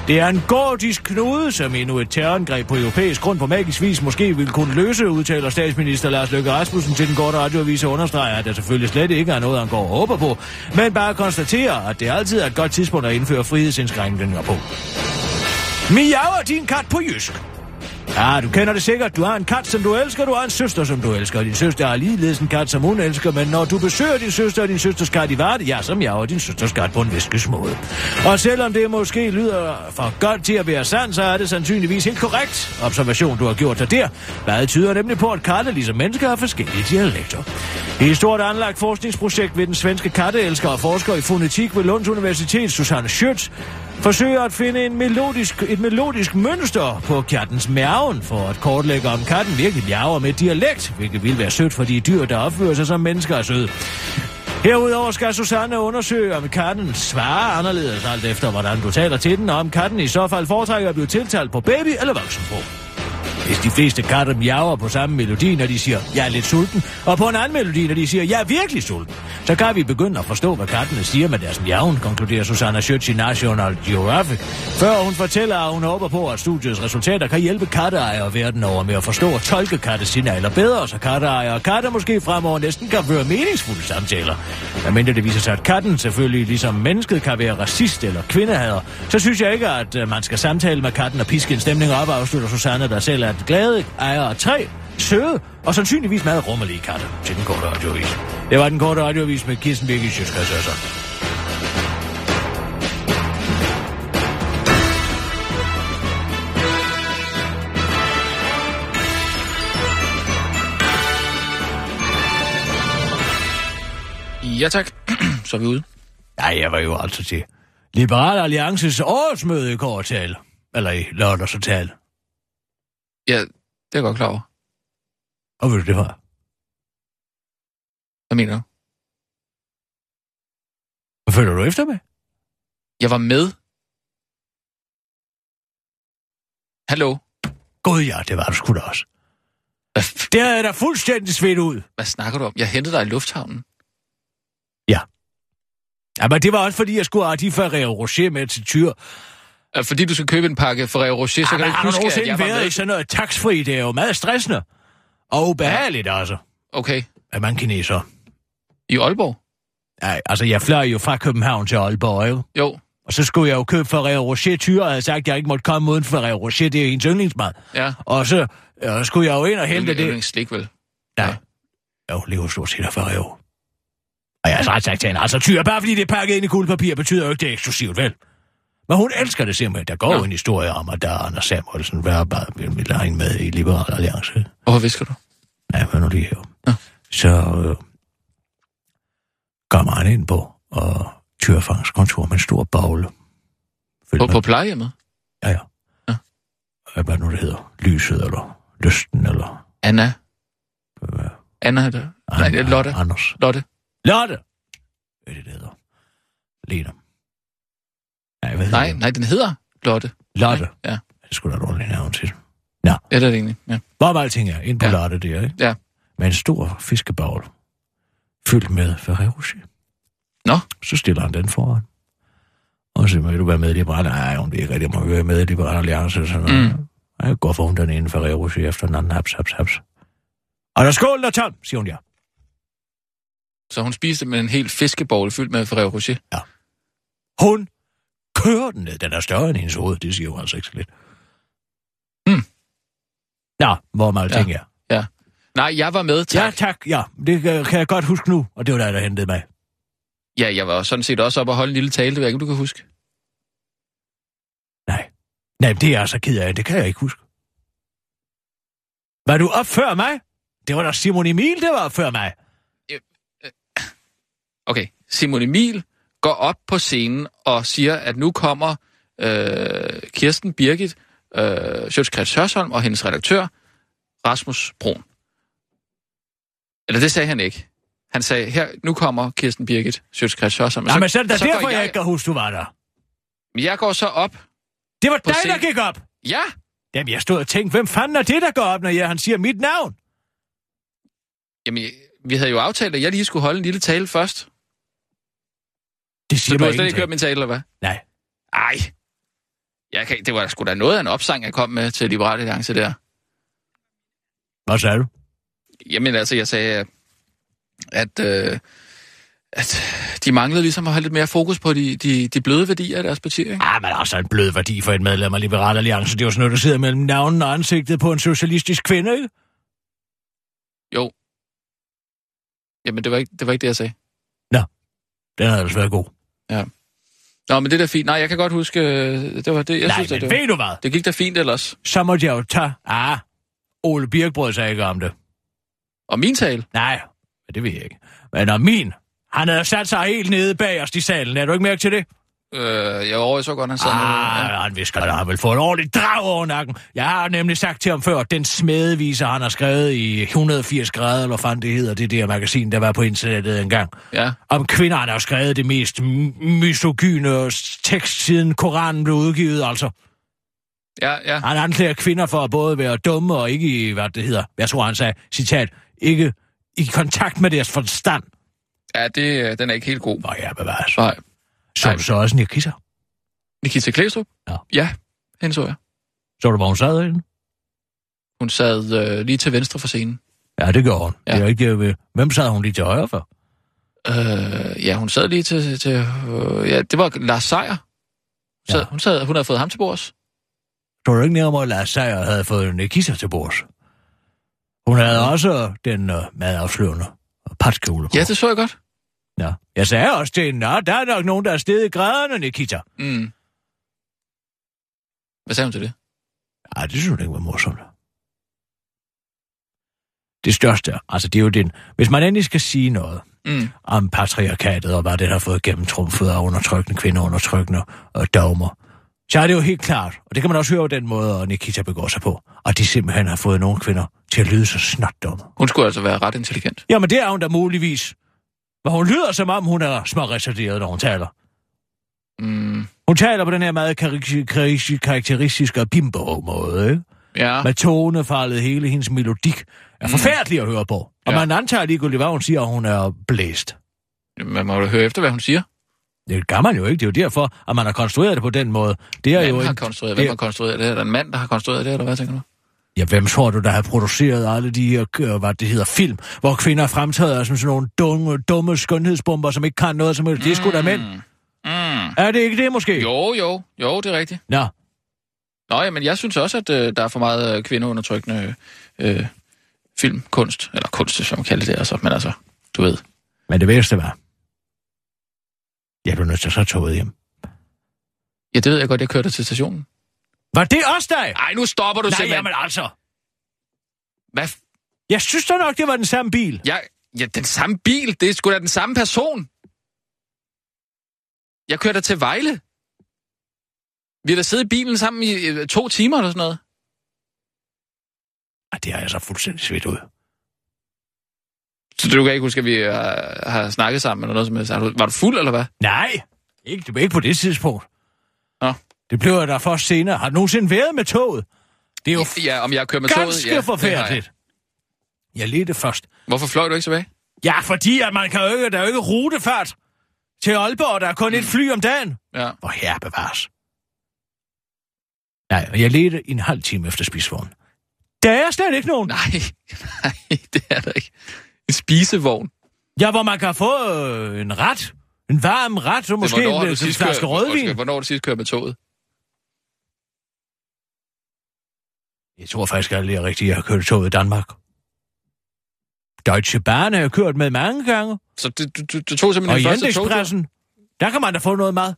Det er en gordisk knude, som endnu et terrorangreb på europæisk grund på magisk vis måske vil kunne løse, udtaler statsminister Lars Løkke Rasmussen til den korte radioavis og understreger, at der selvfølgelig slet ikke er noget, han går og håber på, men bare konstaterer, at det altid er et godt tidspunkt at indføre frihedsindskrænkninger på. Miaver din kat på jysk. Ja, du kender det sikkert. Du har en kat, som du elsker, du har en søster, som du elsker. Din søster har ligeledes en kat, som hun elsker, men når du besøger din søster og din søsters kat i Varde, ja, som jeg og din søsters kat på en viskesmåde. Og selvom det måske lyder for godt til at være sandt, så er det sandsynligvis helt korrekt observation, du har gjort dig der. Hvad tyder nemlig på, at katte, ligesom mennesker, har forskellige dialekter. I et stort anlagt forskningsprojekt ved den svenske katteelsker og forsker i fonetik ved Lunds Universitet, Susanne Schütz, forsøger at finde en melodisk, et melodisk mønster på kattens mærven, for at kortlægge om katten virkelig miaver med dialekt, hvilket vil være sødt for de dyr, der opfører sig som mennesker er søde. Herudover skal Susanne undersøge, om katten svarer anderledes alt efter, hvordan du taler til den, og om katten i så fald foretrækker at blive tiltalt på baby- eller voksenbrug. Hvis de fleste katter miaver på samme melodi, når de siger, jeg er lidt sulten, og på en anden melodi, når de siger, jeg er virkelig sulten, så kan vi begynde at forstå, hvad kattene siger med deres miaven, konkluderer Susanna Schütz i National Geographic, før hun fortæller, at hun håber på, at studiets resultater kan hjælpe katteejere verden over med at forstå og tolke kattesignaler bedre, så katteejere og katte måske fremover næsten kan føre meningsfulde samtaler. Men mindre det viser sig, at katten selvfølgelig ligesom mennesket kan være racist eller kvindehader, så synes jeg ikke, at øh, man skal samtale med katten og piske en stemning op, afslutter Susanne, der selv er ret glade ejere af tre, søde og sandsynligvis meget rummelige katte til den korte radioavis. Det var den korte radioavis med Kirsten Birgit Sjøtskræsøsser. Ja tak, så er vi ude. Nej, jeg var jo altså til Liberal Alliances årsmøde i går tale. Eller i lørdags tale. Ja, det er jeg godt klar over. Og ved du, det var? Hvad mener du? Hvad følger du efter med? Jeg var med. Hallo? Gud ja, det var du sgu da også. Hvad, f- Det er da fuldstændig svedt ud. hvad snakker du om? Jeg hentede dig i lufthavnen. Ja, men det var også fordi, jeg skulle have de Ferrero Rocher med til tyr. Øh, Fordi du skal købe en pakke Ferrero Rocher, så Ja, kan du ikke huske, at jeg var været med. i sådan noget taxfree? Det er jo meget stressende. Og ubehageligt, altså. Okay. Er man kineser? I Aalborg? Nej, altså jeg fløj jo fra København til Aalborg, ikke? Jo. Og så skulle jeg jo købe Ferrero Rocher tyr, og havde sagt, at jeg ikke måtte komme uden Ferrero Rocher, det er ens yndlingsmad. Ja. Og så øh, skulle jeg jo ind og hente Det er det. slik, vel? Nej. Jo, Leo stort set af Ferrero. Og jeg har ret sagt til hende, altså tyr, bare fordi det er pakket ind i guldpapir, betyder jo ikke, det er eksklusivt, vel? Men hun elsker det simpelthen. Der går jo en historie om, at der er Anders Samuelsen, der bare vil vil hende med i Liberal Alliance. Og hvad visker du? Ja, hør nu lige her. Nå. Så øh, kommer han ind på og tyrfangs kontor med en stor bagle. Fyldt På, med- på plejehjemmet? Ja, ja. Ja. Hvad er det nu, det hedder? Lyset, eller lysten, eller... Anna? Hvad? Anna er det? Nej, det er Lotte. Anders. Lotte? Lotte! Hvad er det, det hedder? Lena. Nej, hvad Nej, nej, den hedder Lotte. Lotte. Ja, Det skulle da et ordentligt navn til. ja det er det egentlig. Ja. Hvor var alting er? Ind på Ja. ja. Lotte der, ikke? Ja. Med en stor fiskebagl. Fyldt med Ferrero Rocher. Nå. Så stiller han den foran. Og så vil du være med i Liberal Nej, hun vil ikke rigtig, må være med i Liberal Alliance. og Sådan noget. Mm. Jeg går for hun den ene Ferrero Rocher efter den anden. Haps, haps, haps. Og der skål, der er tom, siger hun ja. Så hun spiste med en helt fiskebowl fyldt med Ferrero Rocher. Hun kører den ned. Den er større end hendes hoved. Det siger jo altså ikke så lidt. Hmm. Nå, hvor meget Ja. ting er. Ja. Nej, jeg var med, tak. Ja, tak. Ja, det kan jeg godt huske nu. Og det var dig, der hentede mig. Ja, jeg var sådan set også op og holde en lille tale, det ved jeg ikke, du kan huske. Nej. Nej, det er jeg så ked af. Det kan jeg ikke huske. Var du op før mig? Det var da Simon Emil, der var op før mig. Okay, Simon Emil går op på scenen og siger, at nu kommer øh, Kirsten Birgit, øh, Sjøtskreds Hørsholm og hendes redaktør, Rasmus Brun. Eller det sagde han ikke. Han sagde, her, nu kommer Kirsten Birgit, Sjøtskreds Hørsholm. Nå, men så er det da så derfor, jeg ikke kan huske, du var der. Men jeg går så op. Det var På dig, der scenen. gik op. Ja, Jamen, jeg stod og tænkte, hvem fanden er det, der går op, når jeg, han siger mit navn? jamen, vi havde jo aftalt, at jeg lige skulle holde en lille tale først. Det Så siger du har slet ikke hørt min tale, eller hvad? Nej. Ej. Jeg kan, det var sgu da noget af en opsang, jeg kom med til Liberale Alliance der. Hvad sagde du? Jamen altså, jeg sagde, at, øh, at de manglede ligesom at have lidt mere fokus på de, de, de bløde værdier af deres parti, ikke? Ah, men altså en blød værdi for et medlem af Liberal Alliance. Det er jo sådan noget, der sidder mellem navnen og ansigtet på en socialistisk kvinde, ikke? Jo. Jamen, det var ikke det, var ikke det jeg sagde. Den havde altså været god. Nå, men det er da fint. Nej, jeg kan godt huske, øh, det var det, jeg Nej, synes, men det, var, ved du hvad? det gik da fint ellers. Så måtte jeg jo tage... Ah, Ole Birk brød sig ikke om det. Og min tale, Nej, det ved jeg ikke. Men og min, han havde sat sig helt nede bag os i salen. Er du ikke mærke til det? Øh, jeg over så godt, han sad. Ah, Ja. han visker, der har vel fået en ordentlig drag over nakken. Jeg har nemlig sagt til ham før, at den smedevise, han har skrevet i 180 grader, eller fanden det hedder, det der magasin, der var på internettet engang. ja. Om kvinder, han har skrevet det mest misogyne tekst, siden Koranen blev udgivet, altså. Ja, ja. Han anklager kvinder for at både være dumme og ikke i, hvad det hedder, jeg tror, han sagde, citat, ikke i kontakt med deres forstand. Ja, det, øh, den er ikke helt god. Nå ja, bevares. Nej. Så du så også Nikita? Nikita Klæstrup? Ja. Ja, hende så jeg. Så du, hvor hun sad derinde? Hun sad øh, lige til venstre for scenen. Ja, det gjorde hun. Ja. Det er ikke, det, ved- hvem sad hun lige til højre for? Øh, ja, hun sad lige til... til øh, ja, det var Lars Seier. Sad, Ja. hun, sad, hun havde fået ham til bords. Tror du ikke nærmere, at Lars Seier havde fået Nikita til bords? Hun havde også den uh, madafslørende patskjole på. Ja, det så jeg godt. Ja. Jeg sagde også til hende, "Nå, der er nok nogen, der er stedet i graderne, Nikita. Mm. Hvad sagde hun til det? Ej, det synes jeg ikke var morsomt. det største, altså det er jo den, hvis man endelig skal sige noget Mm. om patriarkatet og hvad det har fået gennemtrumfet af undertrykkende kvinder, undertrykkende og dogmer, så er det jo helt klart, og det kan man også høre på den måde, at Nikita begår sig på, og de simpelthen har fået nogle kvinder til at lyde så snot dumme. Hun skulle altså være ret intelligent. Jamen det er hun da muligvis. Men hun lyder som om, hun er små retarderet, når hun taler. Mm. Hun taler på den her meget karik- karik- karakteristiske bimbo-måde, ikke? Ja. Med tonefaldet, hele hendes melodik er forfærdelig at høre på. Og Ja. man antager ligegyldigt, hvad hun siger, at hun er blæst. Man må jo høre efter, hvad hun siger. Det gør man jo ikke. Det er jo derfor, at man har konstrueret det på den måde. Det er Hvem jo har en... konstrueret, hvem det- har konstrueret det? Er der en mand, der har konstrueret det, eller hvad tænker du? Ja, hvem tror du, der har produceret alle de her, øh, hvad det hedder, film, hvor kvinder fremtræder som sådan nogle dumme, dumme skønhedsbomber, som ikke kan noget som helst. Det er sgu da mænd. Mm. Er det ikke det, måske? Jo, jo, jo, det er rigtigt. Nå, Nå, ja, men jeg synes også, at øh, der er for meget øh, kvindeundertrykkende øh, filmkunst, eller kunst, som man kalder det, altså, men altså, du ved. men det værste var, jeg blev nødt til at så toget hjem. Ja, det ved jeg godt, jeg kørte til stationen. Var det også dig? Nej, nu stopper du Nej, simpelthen. jamen altså. Hvad? Jeg synes da nok, det var den samme bil. Ja, ja, den samme bil, det er sgu da den samme person. Jeg kørte til Vejle. Vi har da siddet i bilen sammen i øh, to timer eller sådan noget. Ej, det har jeg så fuldstændig svedt ud. Så du kan ikke huske, at vi øh, har snakket sammen eller noget som helst. Har Var du fuld, eller hvad? Nej, ikke, ikke på det tidspunkt. Nå. Det blev jeg der først senere. Har du nogensinde været med toget? Det er jo Ja, om jeg kører med ganske toget? Ja, forfærdeligt. Jeg ledte først. Hvorfor fløj du ikke tilbage? Ja, fordi at man kan jo ikke, der er jo ikke rutefart til Aalborg. Der er kun et fly om dagen. Ja. Hvor her bevares. Nej, jeg ledte en halv time efter spisvognen. Der er slet ikke nogen. Nej, nej, det er der ikke. En spisevogn. Ja, hvor man kan få øh, en ret. En varm ret, og måske en, sidst flaske rødvin. Hvornår du sidst kørt med toget? Jeg tror faktisk aldrig, jeg rigtig har kørt toget i Danmark. Deutsche Bahn har jeg kørt med mange gange. Så du, du, du, du tog simpelthen Og din i første togtur? Expressen, der kan man da få noget mad.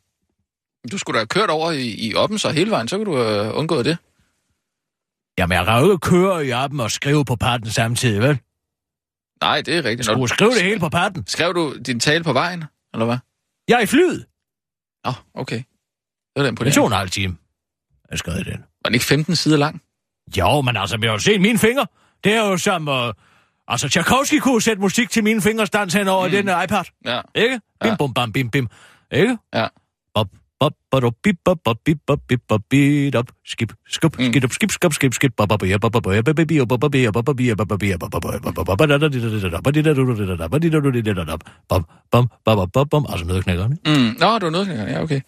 Du skulle da have kørt over i, i Oppen så hele vejen, så kunne du have undgået det. Jamen, jeg kan jo ikke køre i appen og skrive på patten samtidig, vel? Nej, det er rigtigt. Jeg skulle skrive det hele på patten. Skrev du din tale på vejen, eller hvad? Jeg er i flyet. Nå, okay. Det var da Det imponerende. tog en halv time. Jeg skrev den. Var den ikke 15 sider lang? Jo, men altså, vi har jo set mine fingre. Det er jo som... Uh, altså, Tchaikovsky kunne sætte musik til mine fingerstands hen over mm. den uh, iPad. Ja. Ikke? Bim, Ja. bum, bam, bim, bim. Ikke? Ja. Bop, bop, bop, bip, bop, bop, bip, bop, bip, bop, bip, op, skip, skup, Mm. skip, up, skip, skub, skip, skip, bop, bop, bop, bop, bop, bop, bop, bop, bop, bop, bop, bop, bop, bop. Altså nødknækkerne. Mm. Nå, du var noget. Ja, okay.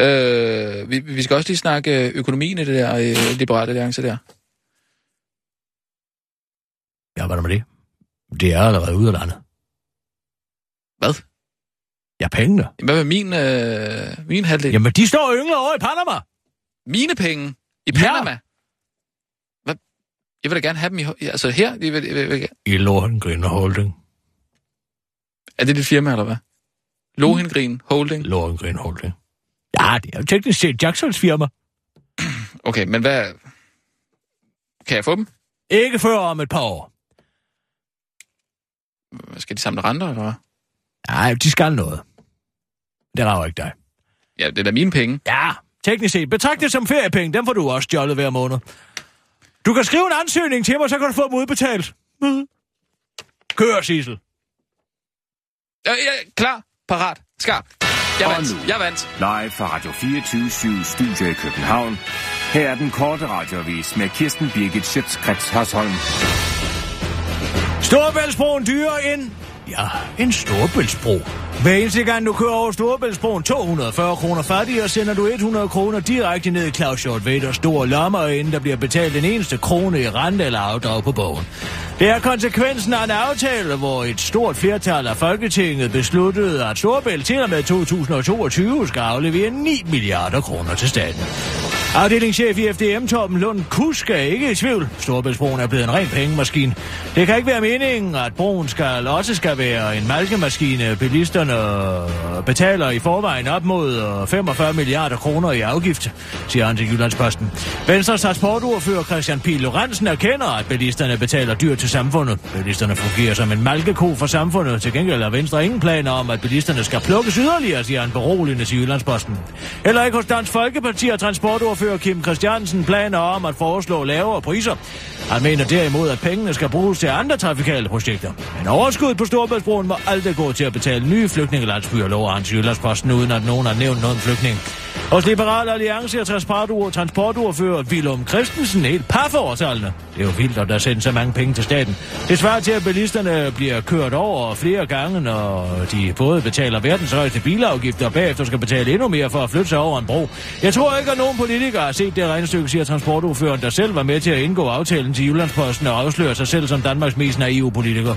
Øh, vi, vi skal også lige snakke økonomien i det der øh, liberale alliance der. Ja, hvad er der med det? Det er allerede ude af landet. Hvad? Ja, pengene. Hvad med min, øh, min halvdel? Jamen, de står yngre over i Panama. Mine penge i Ja. Panama? Hvad? Jeg vil da gerne have dem i... Altså her? Jeg vil, jeg vil, jeg vil, I Lohengrin Holding. er det dit firma, eller hvad? Lohengrin Holding? Lohengrin Holding. Ja, det er jo teknisk set Jacksons firma. Okay, men hvad... Kan jeg få dem? Ikke før om et par år. Skal de samle renter, eller hvad? Nej, de skal noget. Det rager ikke dig. Ja, det er da mine penge. Ja, teknisk set. Betragt det som feriepenge. Dem får du også stjålet hver måned. Du kan skrive en ansøgning til mig, så kan du få dem udbetalt. Kør, Sissel. Ja, ja, klar, parat, skarp. Jeg Og vandt, nu. jeg vandt. Live fra Radio 24 Studio i København. Her er den korte radiovis med Kirsten Birgit Schøtzgrads Hasholm. Storebæltsbroen dyrer end... Ja, en storebæltsbro. Hver eneste gang du kører over Storebæltsbroen 240 kroner fattigere, sender du 100 kroner direkte ned i Claus Hjort Veders store lommer, inden der bliver betalt den eneste krone i rente eller afdrag på bogen. Det er konsekvensen af en aftale, hvor et stort flertal af Folketinget besluttede, at Storbælt til og med 2022 skal aflevere 9 milliarder kroner til staten. Afdelingschef i FDM Torben Lund Kusk er ikke i tvivl. Storbæltsbroen er blevet en ren pengemaskine. Det kan ikke være meningen, at broen skal, også skal være en malkemaskine. Bilisterne betaler i forvejen op mod øh, 45 milliarder kroner i afgift, siger han til Jyllandsposten. Venstres transportordfører Christian P. Lorentzen erkender, at bilisterne betaler dyrt til samfundet. Bilisterne fungerer som en malkeko for samfundet. Til gengæld har Venstre ingen planer om, at bilisterne skal plukkes yderligere, siger han beroligende til Jyllandsposten. Heller ikke hos Dansk Folkeparti og transportordfører Kim Christiansen planer om at foreslå lavere priser. Han mener derimod, at pengene skal bruges til andre trafikale projekter. Men overskud på Storbritannien må aldrig gå til at betale nye flygtningelandsbyer, lover han til Jyllandsposten, uden at nogen har nævnt noget om flygtning. Hos Liberal Alliance og transportord, transportordfører Willem Christensen helt par for årsaldene. Det er jo vildt, at der sendes så mange penge til staten. Det svarer til, at bilisterne bliver kørt over flere gange, når de både betaler verdens højeste bilafgifter og bagefter skal betale endnu mere for at flytte sig over en bro. Jeg tror ikke, at nogen politikere har set det regnestykke, siger transportordføreren, der selv var med til at indgå aftalen til Jyllandsposten og afsløre sig selv som Danmarks mest naive politiker.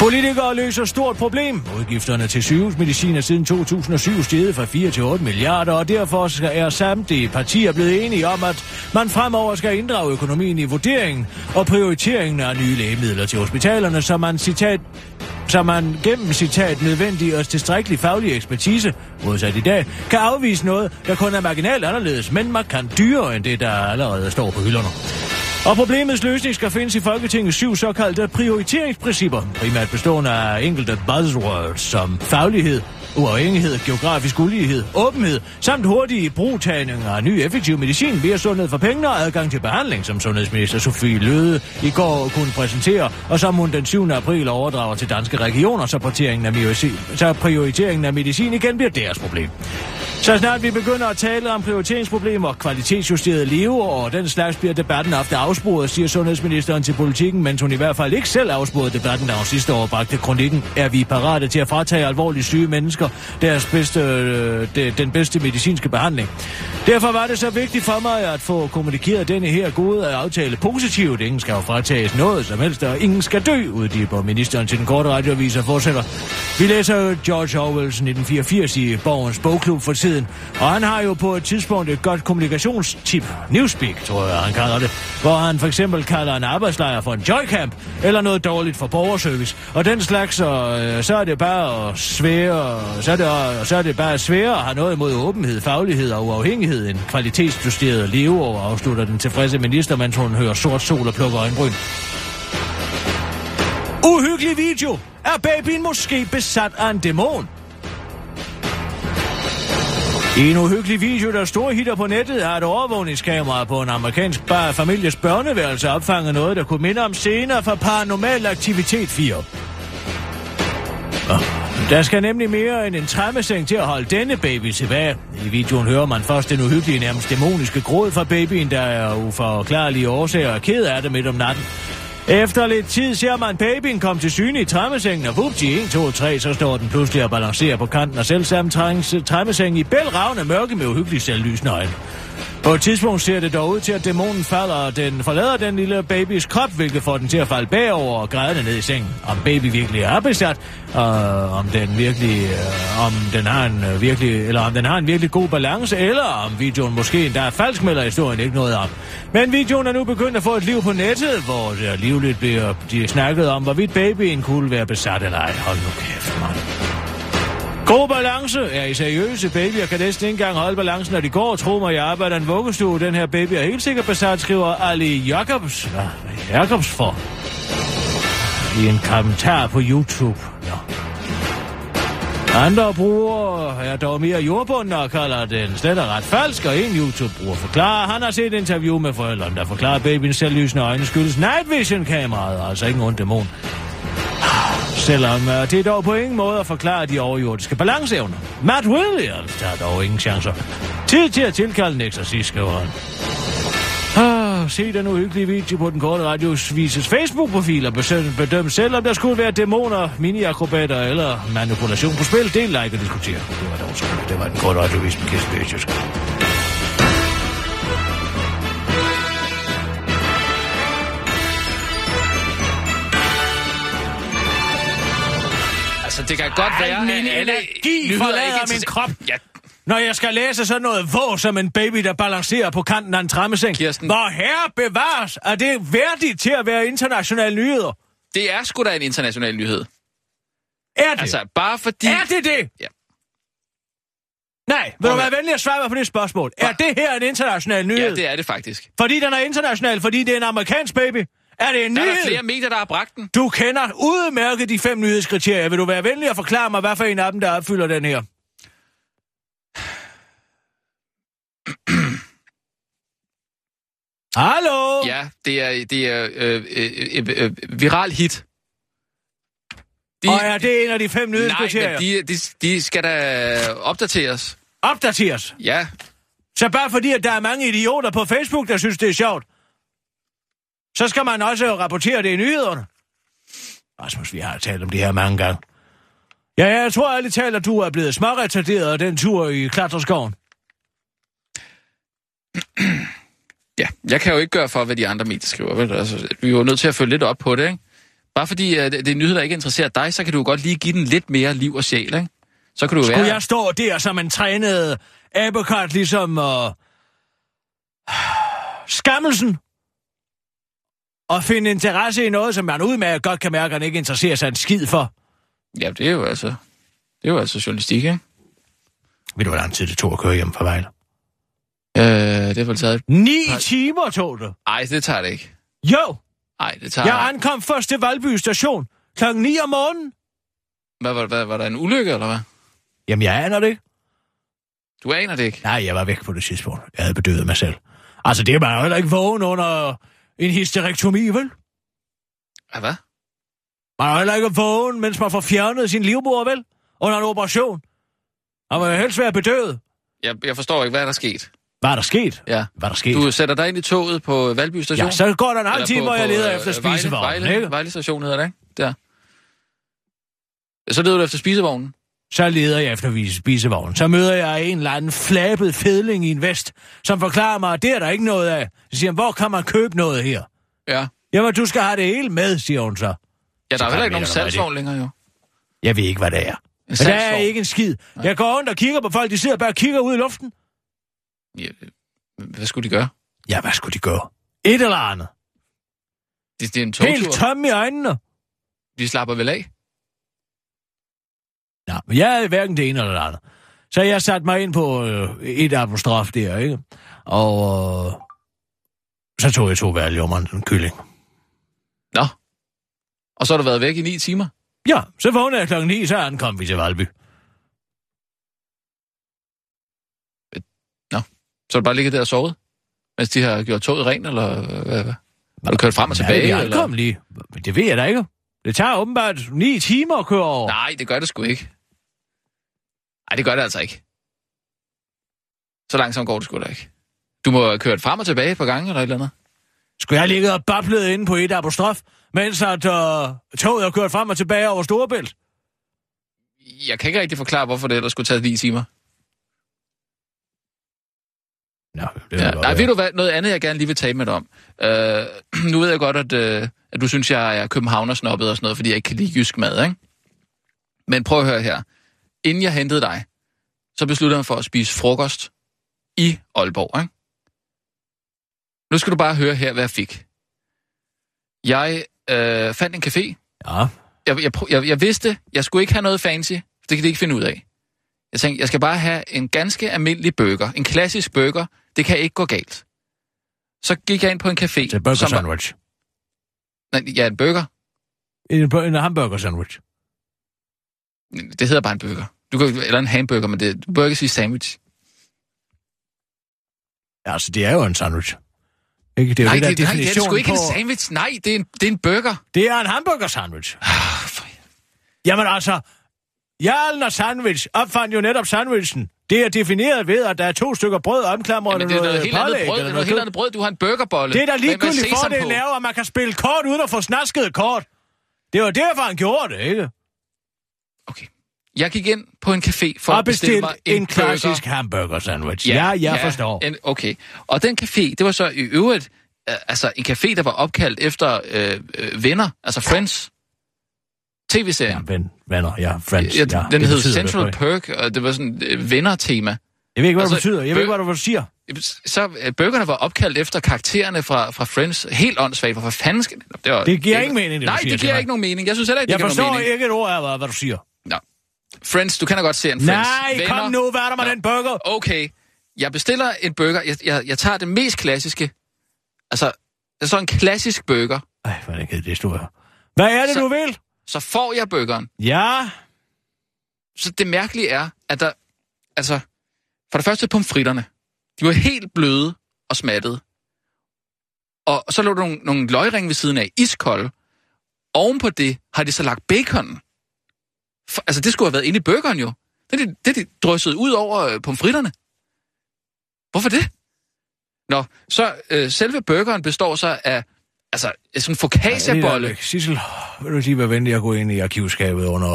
Politikere løser stort problem. Udgifterne til sygehusmedicin er siden 2007 steget fra 4 til 8 milliarder, og derfor er samtlige partier blevet enige om, at man fremover skal inddrage økonomien i vurderingen og prioriteringen af nye lægemidler til hospitalerne, så man, citat, så man gennem citat nødvendig og tilstrækkelig faglig ekspertise, modsat i dag, kan afvise noget, der kun er marginalt anderledes, men markant dyrere end det, der allerede står på hylderne. Og problemets løsning skal findes i Folketingets syv såkaldte prioriteringsprincipper, primært bestående af enkelte buzzwords som faglighed, uafhængighed, geografisk ulighed, åbenhed, samt hurtige brugtagninger af ny effektiv medicin, mere sundhed for pengene og adgang til behandling, som sundhedsminister Sofie Løde i går kunne præsentere, og som hun den 7. april overdrager til danske regioner, så prioriteringen af medicin, så prioriteringen af medicin igen bliver deres problem. Så snart vi begynder at tale om prioriteringsproblemer, kvalitetsjusteret leve og den slags bliver debatten ofte afsporet, siger sundhedsministeren til politikken, mens hun i hvert fald ikke selv afsporede debatten, da hun sidste år bragte kronikken. Er vi parate til at fratage alvorligt syge mennesker deres bedste, øh, de, den bedste medicinske behandling? Derfor var det så vigtigt for mig at få kommunikeret denne her gode aftale positivt. Ingen skal jo fratages noget som helst, og ingen skal dø, uddyber ministeren til den korte radioavis og fortsætter. Vi læser George Orwells 1984 i Borgens Bogklub for tiden, og han har jo på et tidspunkt et godt kommunikationstip, Newspeak, tror jeg, han kalder det, hvor han for eksempel kalder en arbejdslejr for en joycamp, eller noget dårligt for borgerservice. Og den slags, så, øh, så er det bare svære, så er det, så er det bare sværere at have noget imod åbenhed, faglighed og uafhængighed, end kvalitetsjusteret leveår, afslutter den tilfredse minister, mens hun hører sort sol og plukker øjenbryn. Uhyggelig video! Er babyen måske besat af en dæmon? I en uhyggelig video, der store hitter på nettet, har et overvågningskamera på en amerikansk bar families børneværelse opfanget noget, der kunne minde om scener fra Paranormal Aktivitet 4. Der skal nemlig mere end en træmmeseng til at holde denne baby tilbage. I videoen hører man først den uhyggelige, nærmest dæmoniske gråd fra babyen, der er uforklarlige årsager og ked af det midt om natten. Efter lidt tid ser man babyen komme til syne i træmmesengen, og vupti, 1, 2, 3, så står den pludselig og balancerer på kanten af selvsamme træmmeseng i bælragende mørke med uhyggelig selvlysende øjne. På et tidspunkt ser det dog ud til, at dæmonen falder, og den forlader den lille babys krop, hvilket får den til at falde bagover og græde ned i sengen. Om baby virkelig er besat, og om den virkelig, øh, om den har en øh, virkelig, eller om den har en virkelig god balance, eller om videoen måske endda er falsk, melder historien ikke noget om. Men videoen er nu begyndt at få et liv på nettet, hvor det livligt bliver de snakket om, hvorvidt babyen kunne være besat eller ej. Hold nu kæft, mand. God balance er I seriøse. Babyer kan næsten ikke engang holde balancen, når de går. Tro mig, jeg arbejder en vuggestue. Den her baby er helt sikkert besat, skriver Ali Jacobs. Hvad Jacobs for? I en kommentar på YouTube. Nå. Andre brugere er dog mere jordbundne og kalder den slet og ret falsk, og en YouTube-bruger forklarer, han har set et interview med forældrene, der forklarer, babyens selvlysende øjne skyldes night vision-kameraet, altså ikke en ond dæmon. Selvom øh, det er dog på ingen måde at forklare de overjordiske balanceevner. Matt Williams der er dog ingen chancer. Tid til at tilkalde en eksorcist, skriver han. Ah, se den uhyggelige video på den korte radiosvises Facebook-profil og bedøm selv, om der skulle være dæmoner, mini-akrobater eller manipulation på spil. Del, like og diskutere. Det var dog sådan. Det var den korte radiovis med Kirsten det kan godt Ej, være... min at alle energi forlader er min krop. Ja, når jeg skal læse sådan noget våg som en baby, der balancerer på kanten af en trammeseng. Kirsten. Hvor herre bevares, er det værdigt til at være internationale nyheder? Det er sgu da en international nyhed. Er det? Altså, bare fordi... er det det? Ja. Nej, vil du Prøv at- være venlig at svare mig på det spørgsmål? Er det her en international nyhed? Ja, det er det faktisk. Fordi den er international, fordi det er en amerikansk baby? Er det en Der er nyhed? der flere medier, der har bragt den. Du kender udmærket de fem nyhedskriterier. Vil du være venlig at forklare mig, hvad for en af dem, der opfylder den her? Hallo? Ja, det er, det er øh, øh, øh, øh, viral hit. De, Og er det en af de fem nej, nyhedskriterier? men de, de, de skal da opdateres. Opdateres. Ja, Så bare fordi, at der er mange idioter på Facebook, der synes, det er sjovt, så skal man også rapportere det i nyhederne. Rasmus, vi har talt om det her mange gange. Ja, jeg tror ærligt talt, at du er blevet småretarderet af den tur i klatreskoven. ja, jeg kan jo ikke gøre for, hvad de andre medier skriver. Vel? Altså, vi er jo nødt til at følge lidt op på det, ikke? Bare fordi uh, det er en nyhed, der ikke interesserer dig, så kan du godt lige give den lidt mere liv og sjæl, ikke? Så kan du Skulle være... jeg stå der som en trænet abekat, ligesom uh, skammelsen, og finde interesse i noget, som man udmærket godt kan mærke, at han ikke interesserer sig en skid for? Ja, det er jo altså... Det er jo altså journalistik, ikke? Ved du, hvor lang tid det tog at køre hjem fra Vejle? Øh, det har vel taget... Ni timer tog det. Ej, det tager det ikke. Jo, Ej, det tager... jeg ankom først til Valby station klokken 9 om morgenen. Hvad, var, hvad, var der en ulykke, eller hvad? Jamen, jeg aner det ikke. Du aner det ikke. Nej, jeg var væk på det tidspunkt. Jeg havde bedøvet mig selv. Altså, det er man jo heller ikke vågen under en hysterektomi, vel? Ja, hvad? Man er jo heller ikke vågen, mens man får fjernet sin livmor, vel? Under en operation. Og man vil helst være bedøvet. Jeg, jeg forstår ikke, hvad er der sket. Hvad er der sket? Ja. Hvad er der sket? Du sætter dig ind i toget på Valby station? Ja, så går der en halv time, hvor jeg leder øh, efter spisevognen, Vejle, ikke? Vejle station hedder det, ikke? Der. Så leder du efter spisevognen. Så leder jeg efter spisevognen. Så møder jeg en eller anden flabet fedling i en vest, som forklarer mig, at det er der ikke noget af. Så siger han, hvor kan man købe noget her? Ja. Jamen, du skal have det hele med, siger hun så. Ja, der er heller ikke nogen salgsvogn længere, jo. Jeg ved ikke, hvad det er. En Men der er ikke en skid. Jeg går rundt og kigger på folk, de sidder bare og kigger ud i luften. Ja, hvad skulle de gøre? Ja, hvad skulle de gøre? Et eller andet. Det, det er en togtur. Helt tom i øjnene. De slapper vel af? Ja, men jeg er hverken det ene eller det andet. Så jeg satte mig ind på øh, et apostrof der, ikke? Og øh, så tog jeg to valgjummeren, en kylling. Nå. Og så har du været væk i ni timer? Ja, så vågnede jeg klokken 9, så ankom vi til Valby. Så har du bare ligget der og sovet? Mens de har gjort toget rent, eller hvad? hvad? Har du kørt frem og tilbage? Ja, eller? ankom lige. Men Det ved jeg da ikke. Det tager åbenbart 9 timer at køre over. Nej, det gør det sgu ikke. Nej, det gør det altså ikke. Så langsomt går det sgu da ikke. Du må have kørt frem og tilbage et par gange, eller et eller andet. Skulle jeg ligge og bablet inde på et apostrof, mens at øh, toget er kørt frem og tilbage over Storebælt? Jeg kan ikke rigtig forklare, hvorfor det ellers skulle tage 9 timer. Nå, det Ja. Nej, ved du hvad? Noget andet, jeg gerne lige vil tale med dig om. Øh, nu ved jeg godt, at, øh, at du synes, jeg er københavnersnobbet og sådan noget, fordi jeg ikke kan lide jysk mad, ikke? Men prøv at høre her. Inden jeg hentede dig, så besluttede jeg mig for at spise frokost i Aalborg, ikke? Nu skal du bare høre her, hvad jeg fik. Jeg øh, fandt en café. Ja, Jeg, jeg, jeg, jeg vidste, jeg skulle ikke have noget fancy. Det kan de ikke finde ud af. Jeg tænkte, jeg skal bare have en ganske almindelig burger. En klassisk burger. Det kan ikke gå galt. Så gik jeg ind på en café. det er burger som var- sandwich. Nej, ja, en burger. En, en hamburger sandwich. Det hedder bare en burger. Du kan, eller en hamburger, men det du bør ikke sige sandwich. Ja, altså, det er jo en sandwich. Ikke? Det er jo nej, det, der det, nej, det er det sgu ikke på... en sandwich. Nej, det er en, det er en burger. Det er en hamburger sandwich. Ah, for- Jamen altså, Jarlen og sandwich opfandt jo netop sandwichen. Det er defineret ved, at der er to stykker brød omklamret Jamen, det er noget helt andet brød. Det er noget helt andet brød. Du har en burgerbolle. Det er da ligegyldigt fordelen på. er at man kan spille kort uden at få snasket kort. Det var derfor, han gjorde det, ikke? Okay. Jeg gik ind på en café for Og at bestille mig en, en, klassisk burger. hamburger sandwich. Ja, ja jeg forstår. En, okay. Og den café, det var så i øvrigt øh, altså en café, der var opkaldt efter øh, øh, venner, altså Friends. TV-serien. Ja, ven, venner, ja, friends. Ja, ja, den hed Central det, Perk, og det var sådan et øh, venner-tema. Jeg ved ikke, hvad Altså, det betyder. Jeg ved ikke, hvad du siger. Så øh, bøgerne var opkaldt efter karaktererne fra, fra Friends. Helt åndssvagt. Hvorfor fanden skal det? Var, Det giver ingen mening, det Nej, det giver ikke nogen mening. Jeg synes heller ikke, Jeg det giver forstår nogen mening. ikke et ord af, hvad, hvad du siger. Friends, du kan da godt se en Friends. Nej, kom nu, hvad er der med Nå. den burger? Okay, jeg bestiller en burger. Jeg, jeg, jeg tager det mest klassiske. Altså, står en klassisk burger. Ej, hvor er det kedeligt, det stod her. Hvad er det, Så- du vil? Så får jeg burgeren. Ja, Så det mærkelige er, at der... Altså, for det første pomfritterne. De var helt bløde og smattede. Og så lå der nogle, nogle løgringe ved siden af, iskolde. Oven på det har de så lagt baconen. For, altså, det skulle have været inde i burgeren jo. Det er de, det, er de drysset ud over øh, pomfritterne. Hvorfor det? Nå, så øh, selve burgeren består så af altså, sådan en focaccia-bolle. Sissel, vil du sige, hvad venlig jeg går ind i arkivskabet under...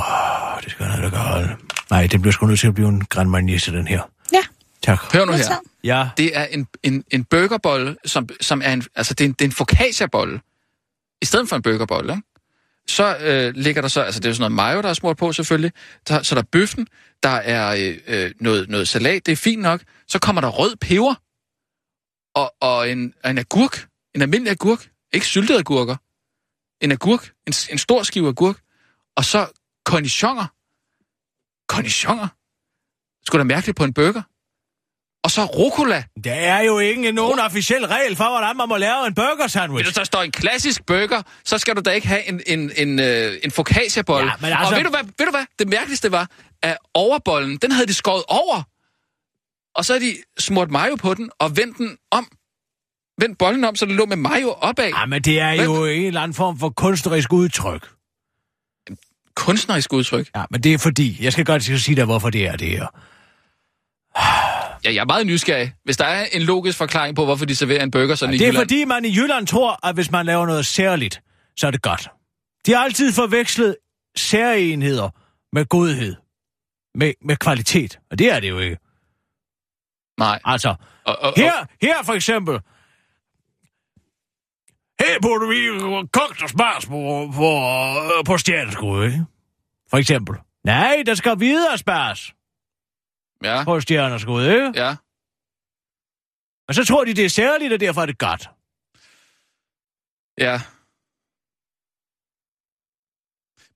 Det skal jeg da gøre. Nej, det bliver sgu nødt til at blive en Grand Marnier til den her. Ja, Tak. Hør nu her. Ja, Det er en, en, en burgerbolle, som, som er en, altså det er en, det er en focaccia-bolle, i stedet for en burgerbolle, ikke? Så øh, ligger der så, altså det er jo sådan noget mayo, der er smurt på selvfølgelig, der, så der er bøffen, der er øh, øh, noget, noget salat, det er fint nok, så kommer der rød peber, og, og en, en agurk, en almindelig agurk, ikke syltede agurker, en agurk, en, en stor skive agurk, og så cornichoner. Cornichoner? Skulle da mærkeligt på en burger. Og så rucola. der er jo ikke nogen officiel regel for, hvordan man må lave en burger sandwich. Hvis der står en klassisk burger, så skal du da ikke have en, en, en, øh, en focaccia-bolle. Ja, altså- Og ved du, hvad, ved du hvad? Det mærkeligste var, at overbollen, den havde de skåret over. Og så havde de smurt mayo på den og vendt den om. Vendt bollen om, så det lå med mayo opad. Ja, men det er jo en eller anden form for kunstnerisk udtryk. Kunstnerisk udtryk. Ja, men det er fordi, jeg skal godt sige dig, hvorfor det er det her. Ja, jeg er meget nysgerrig. Hvis der er en logisk forklaring på, hvorfor de serverer en burger sådan i Det er Jylland. fordi, man i Jylland tror, at hvis man laver noget særligt, så er det godt. De har altid forvekslet særenheder med godhed. Med, med kvalitet. Og det er det jo ikke. Nej. Altså, og, og, her, her for eksempel. Her burde vi kogt og spars på, på, på stjerneskud, ikke? For eksempel. Nej, der skal videre spars ja, på stjerneskud, ikke? ja. Og så tror de, det er særligt, og derfor er det godt. Ja.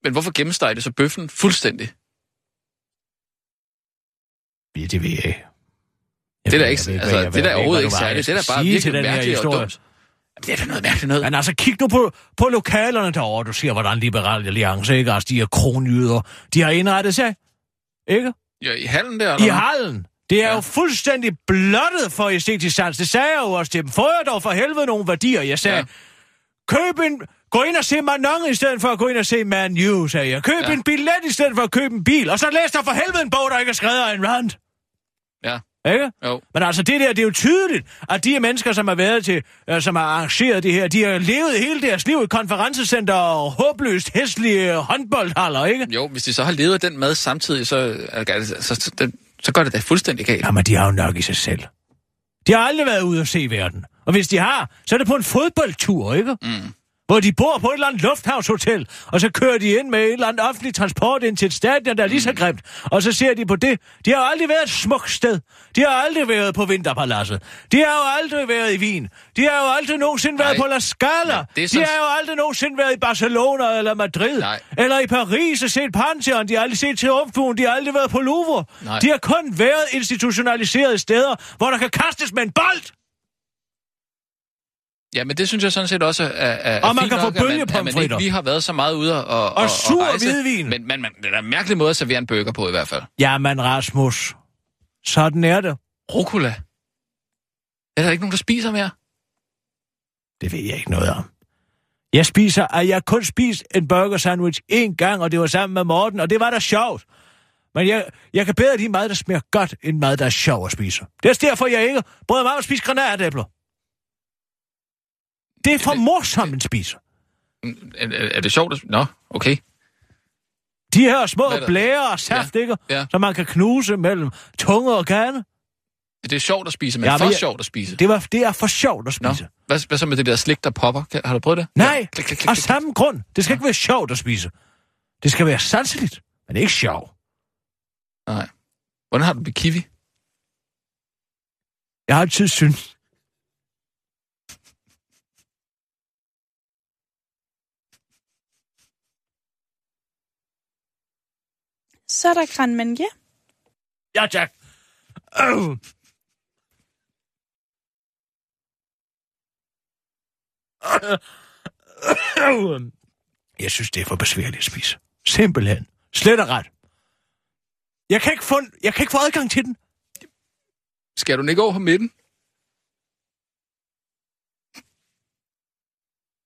Men hvorfor gennemsteger det så bøffen fuldstændig? Ja, det ved jeg ikke. Det er da ikke- altså, det er da ved ikke, overhovedet ikke særligt. Det er da bare virkelig til den her mærkeligt og historie. dumt. Det er da noget mærkeligt noget. Men altså, kig nu på, på lokalerne derovre. Du ser, hvordan Liberal Alliance, ikke? Altså, de her kronjyder, de har indrettet sig. Ikke? Ja, i hallen der, I eller hvad? hallen. Det er Ja. jo fuldstændig blottet for æstetisk sans. Det sagde jeg jo også til dem. Får jeg dog for helvede nogle værdier? Jeg sagde, Ja. køb en... Gå ind og se Manon i stedet for at gå ind og se Man U, sagde jeg. Køb ja. en billet i stedet for at købe en bil. Og så læs der for helvede en bog, der ikke er skrevet af en rand. Ja, Ikke? jo. Men altså, det der, det er jo tydeligt, at de mennesker, som har været til, øh, som har arrangeret det her, de har levet hele deres liv i konferencecenter og håbløst hæslige håndboldhaller, ikke? Jo, hvis de så har levet den mad samtidig, så, altså, så, så, det, så går det da fuldstændig galt. Jamen, de har jo nok i sig selv. De har aldrig været ude at se verden. Og hvis de har, så er det på en fodboldtur, ikke? Mm. Hvor de bor på et eller andet lufthavnshotel, og så kører de ind med et eller andet offentligt transport ind til et stadion, der er lige så grimt. Og så ser de på det. De har aldrig været et smukt sted. De har aldrig været på Vinterpaladset. De har jo aldrig været i Wien. De har jo aldrig nogensinde været Nej. på La Scala. Men det er De har jo aldrig nogensinde været i Barcelona eller Madrid. Nej. Eller i Paris og set Pantheon. De har aldrig set Triumfbuen. De har aldrig været på Louvre. Nej. De har kun været institutionaliserede steder, hvor der kan kastes med en bold. Ja, men det synes jeg sådan set også er, er Og man kan få nok, at at man bølgepomfritter. ikke lige har været så meget ude og, og, Og sur rejse. hvidvin. Men, men, men det er en mærkelig måde at servere en burger på i hvert fald. Jamen, Rasmus. Sådan er det. Rucola. Er der ikke nogen, der spiser mere? Det ved jeg ikke noget om. Jeg spiser, at jeg kun spist en burger sandwich én gang, og det var sammen med Morten, og det var da sjovt. Men jeg, jeg kan bedre lide mad, der smager godt, end mad, der er sjov at spise. Det er derfor, jeg ikke bryder mig om at spise granatæbler. Det er for morsomt, at spise. Er, er, er det sjovt? at- Nå, okay. De her små blære og saft, ikke? ja. Som man kan knuse mellem tunge og kande. Det er sjovt at spise, men Ja, ja, for jeg- sjovt at spise. Det, var, det er for sjovt at Nå, spise. hvad, hvad så med det der slik, der popper? Har du prøvet det? Nej, Ja. Klik, klik, klik, af samme grund. Det skal ikke være sjovt at spise. Det skal være sanseligt, men ikke sjovt. Nej. Hvordan har du det med kiwi? Jeg har altid syntes... Så er der Grand Marnier. Ja, tak. Øh. Jeg synes, det er for besværligt at spise. Simpelthen. Slet og ret. Jeg kan ikke få, jeg kan ikke få adgang til den. Skal du ikke over på midten?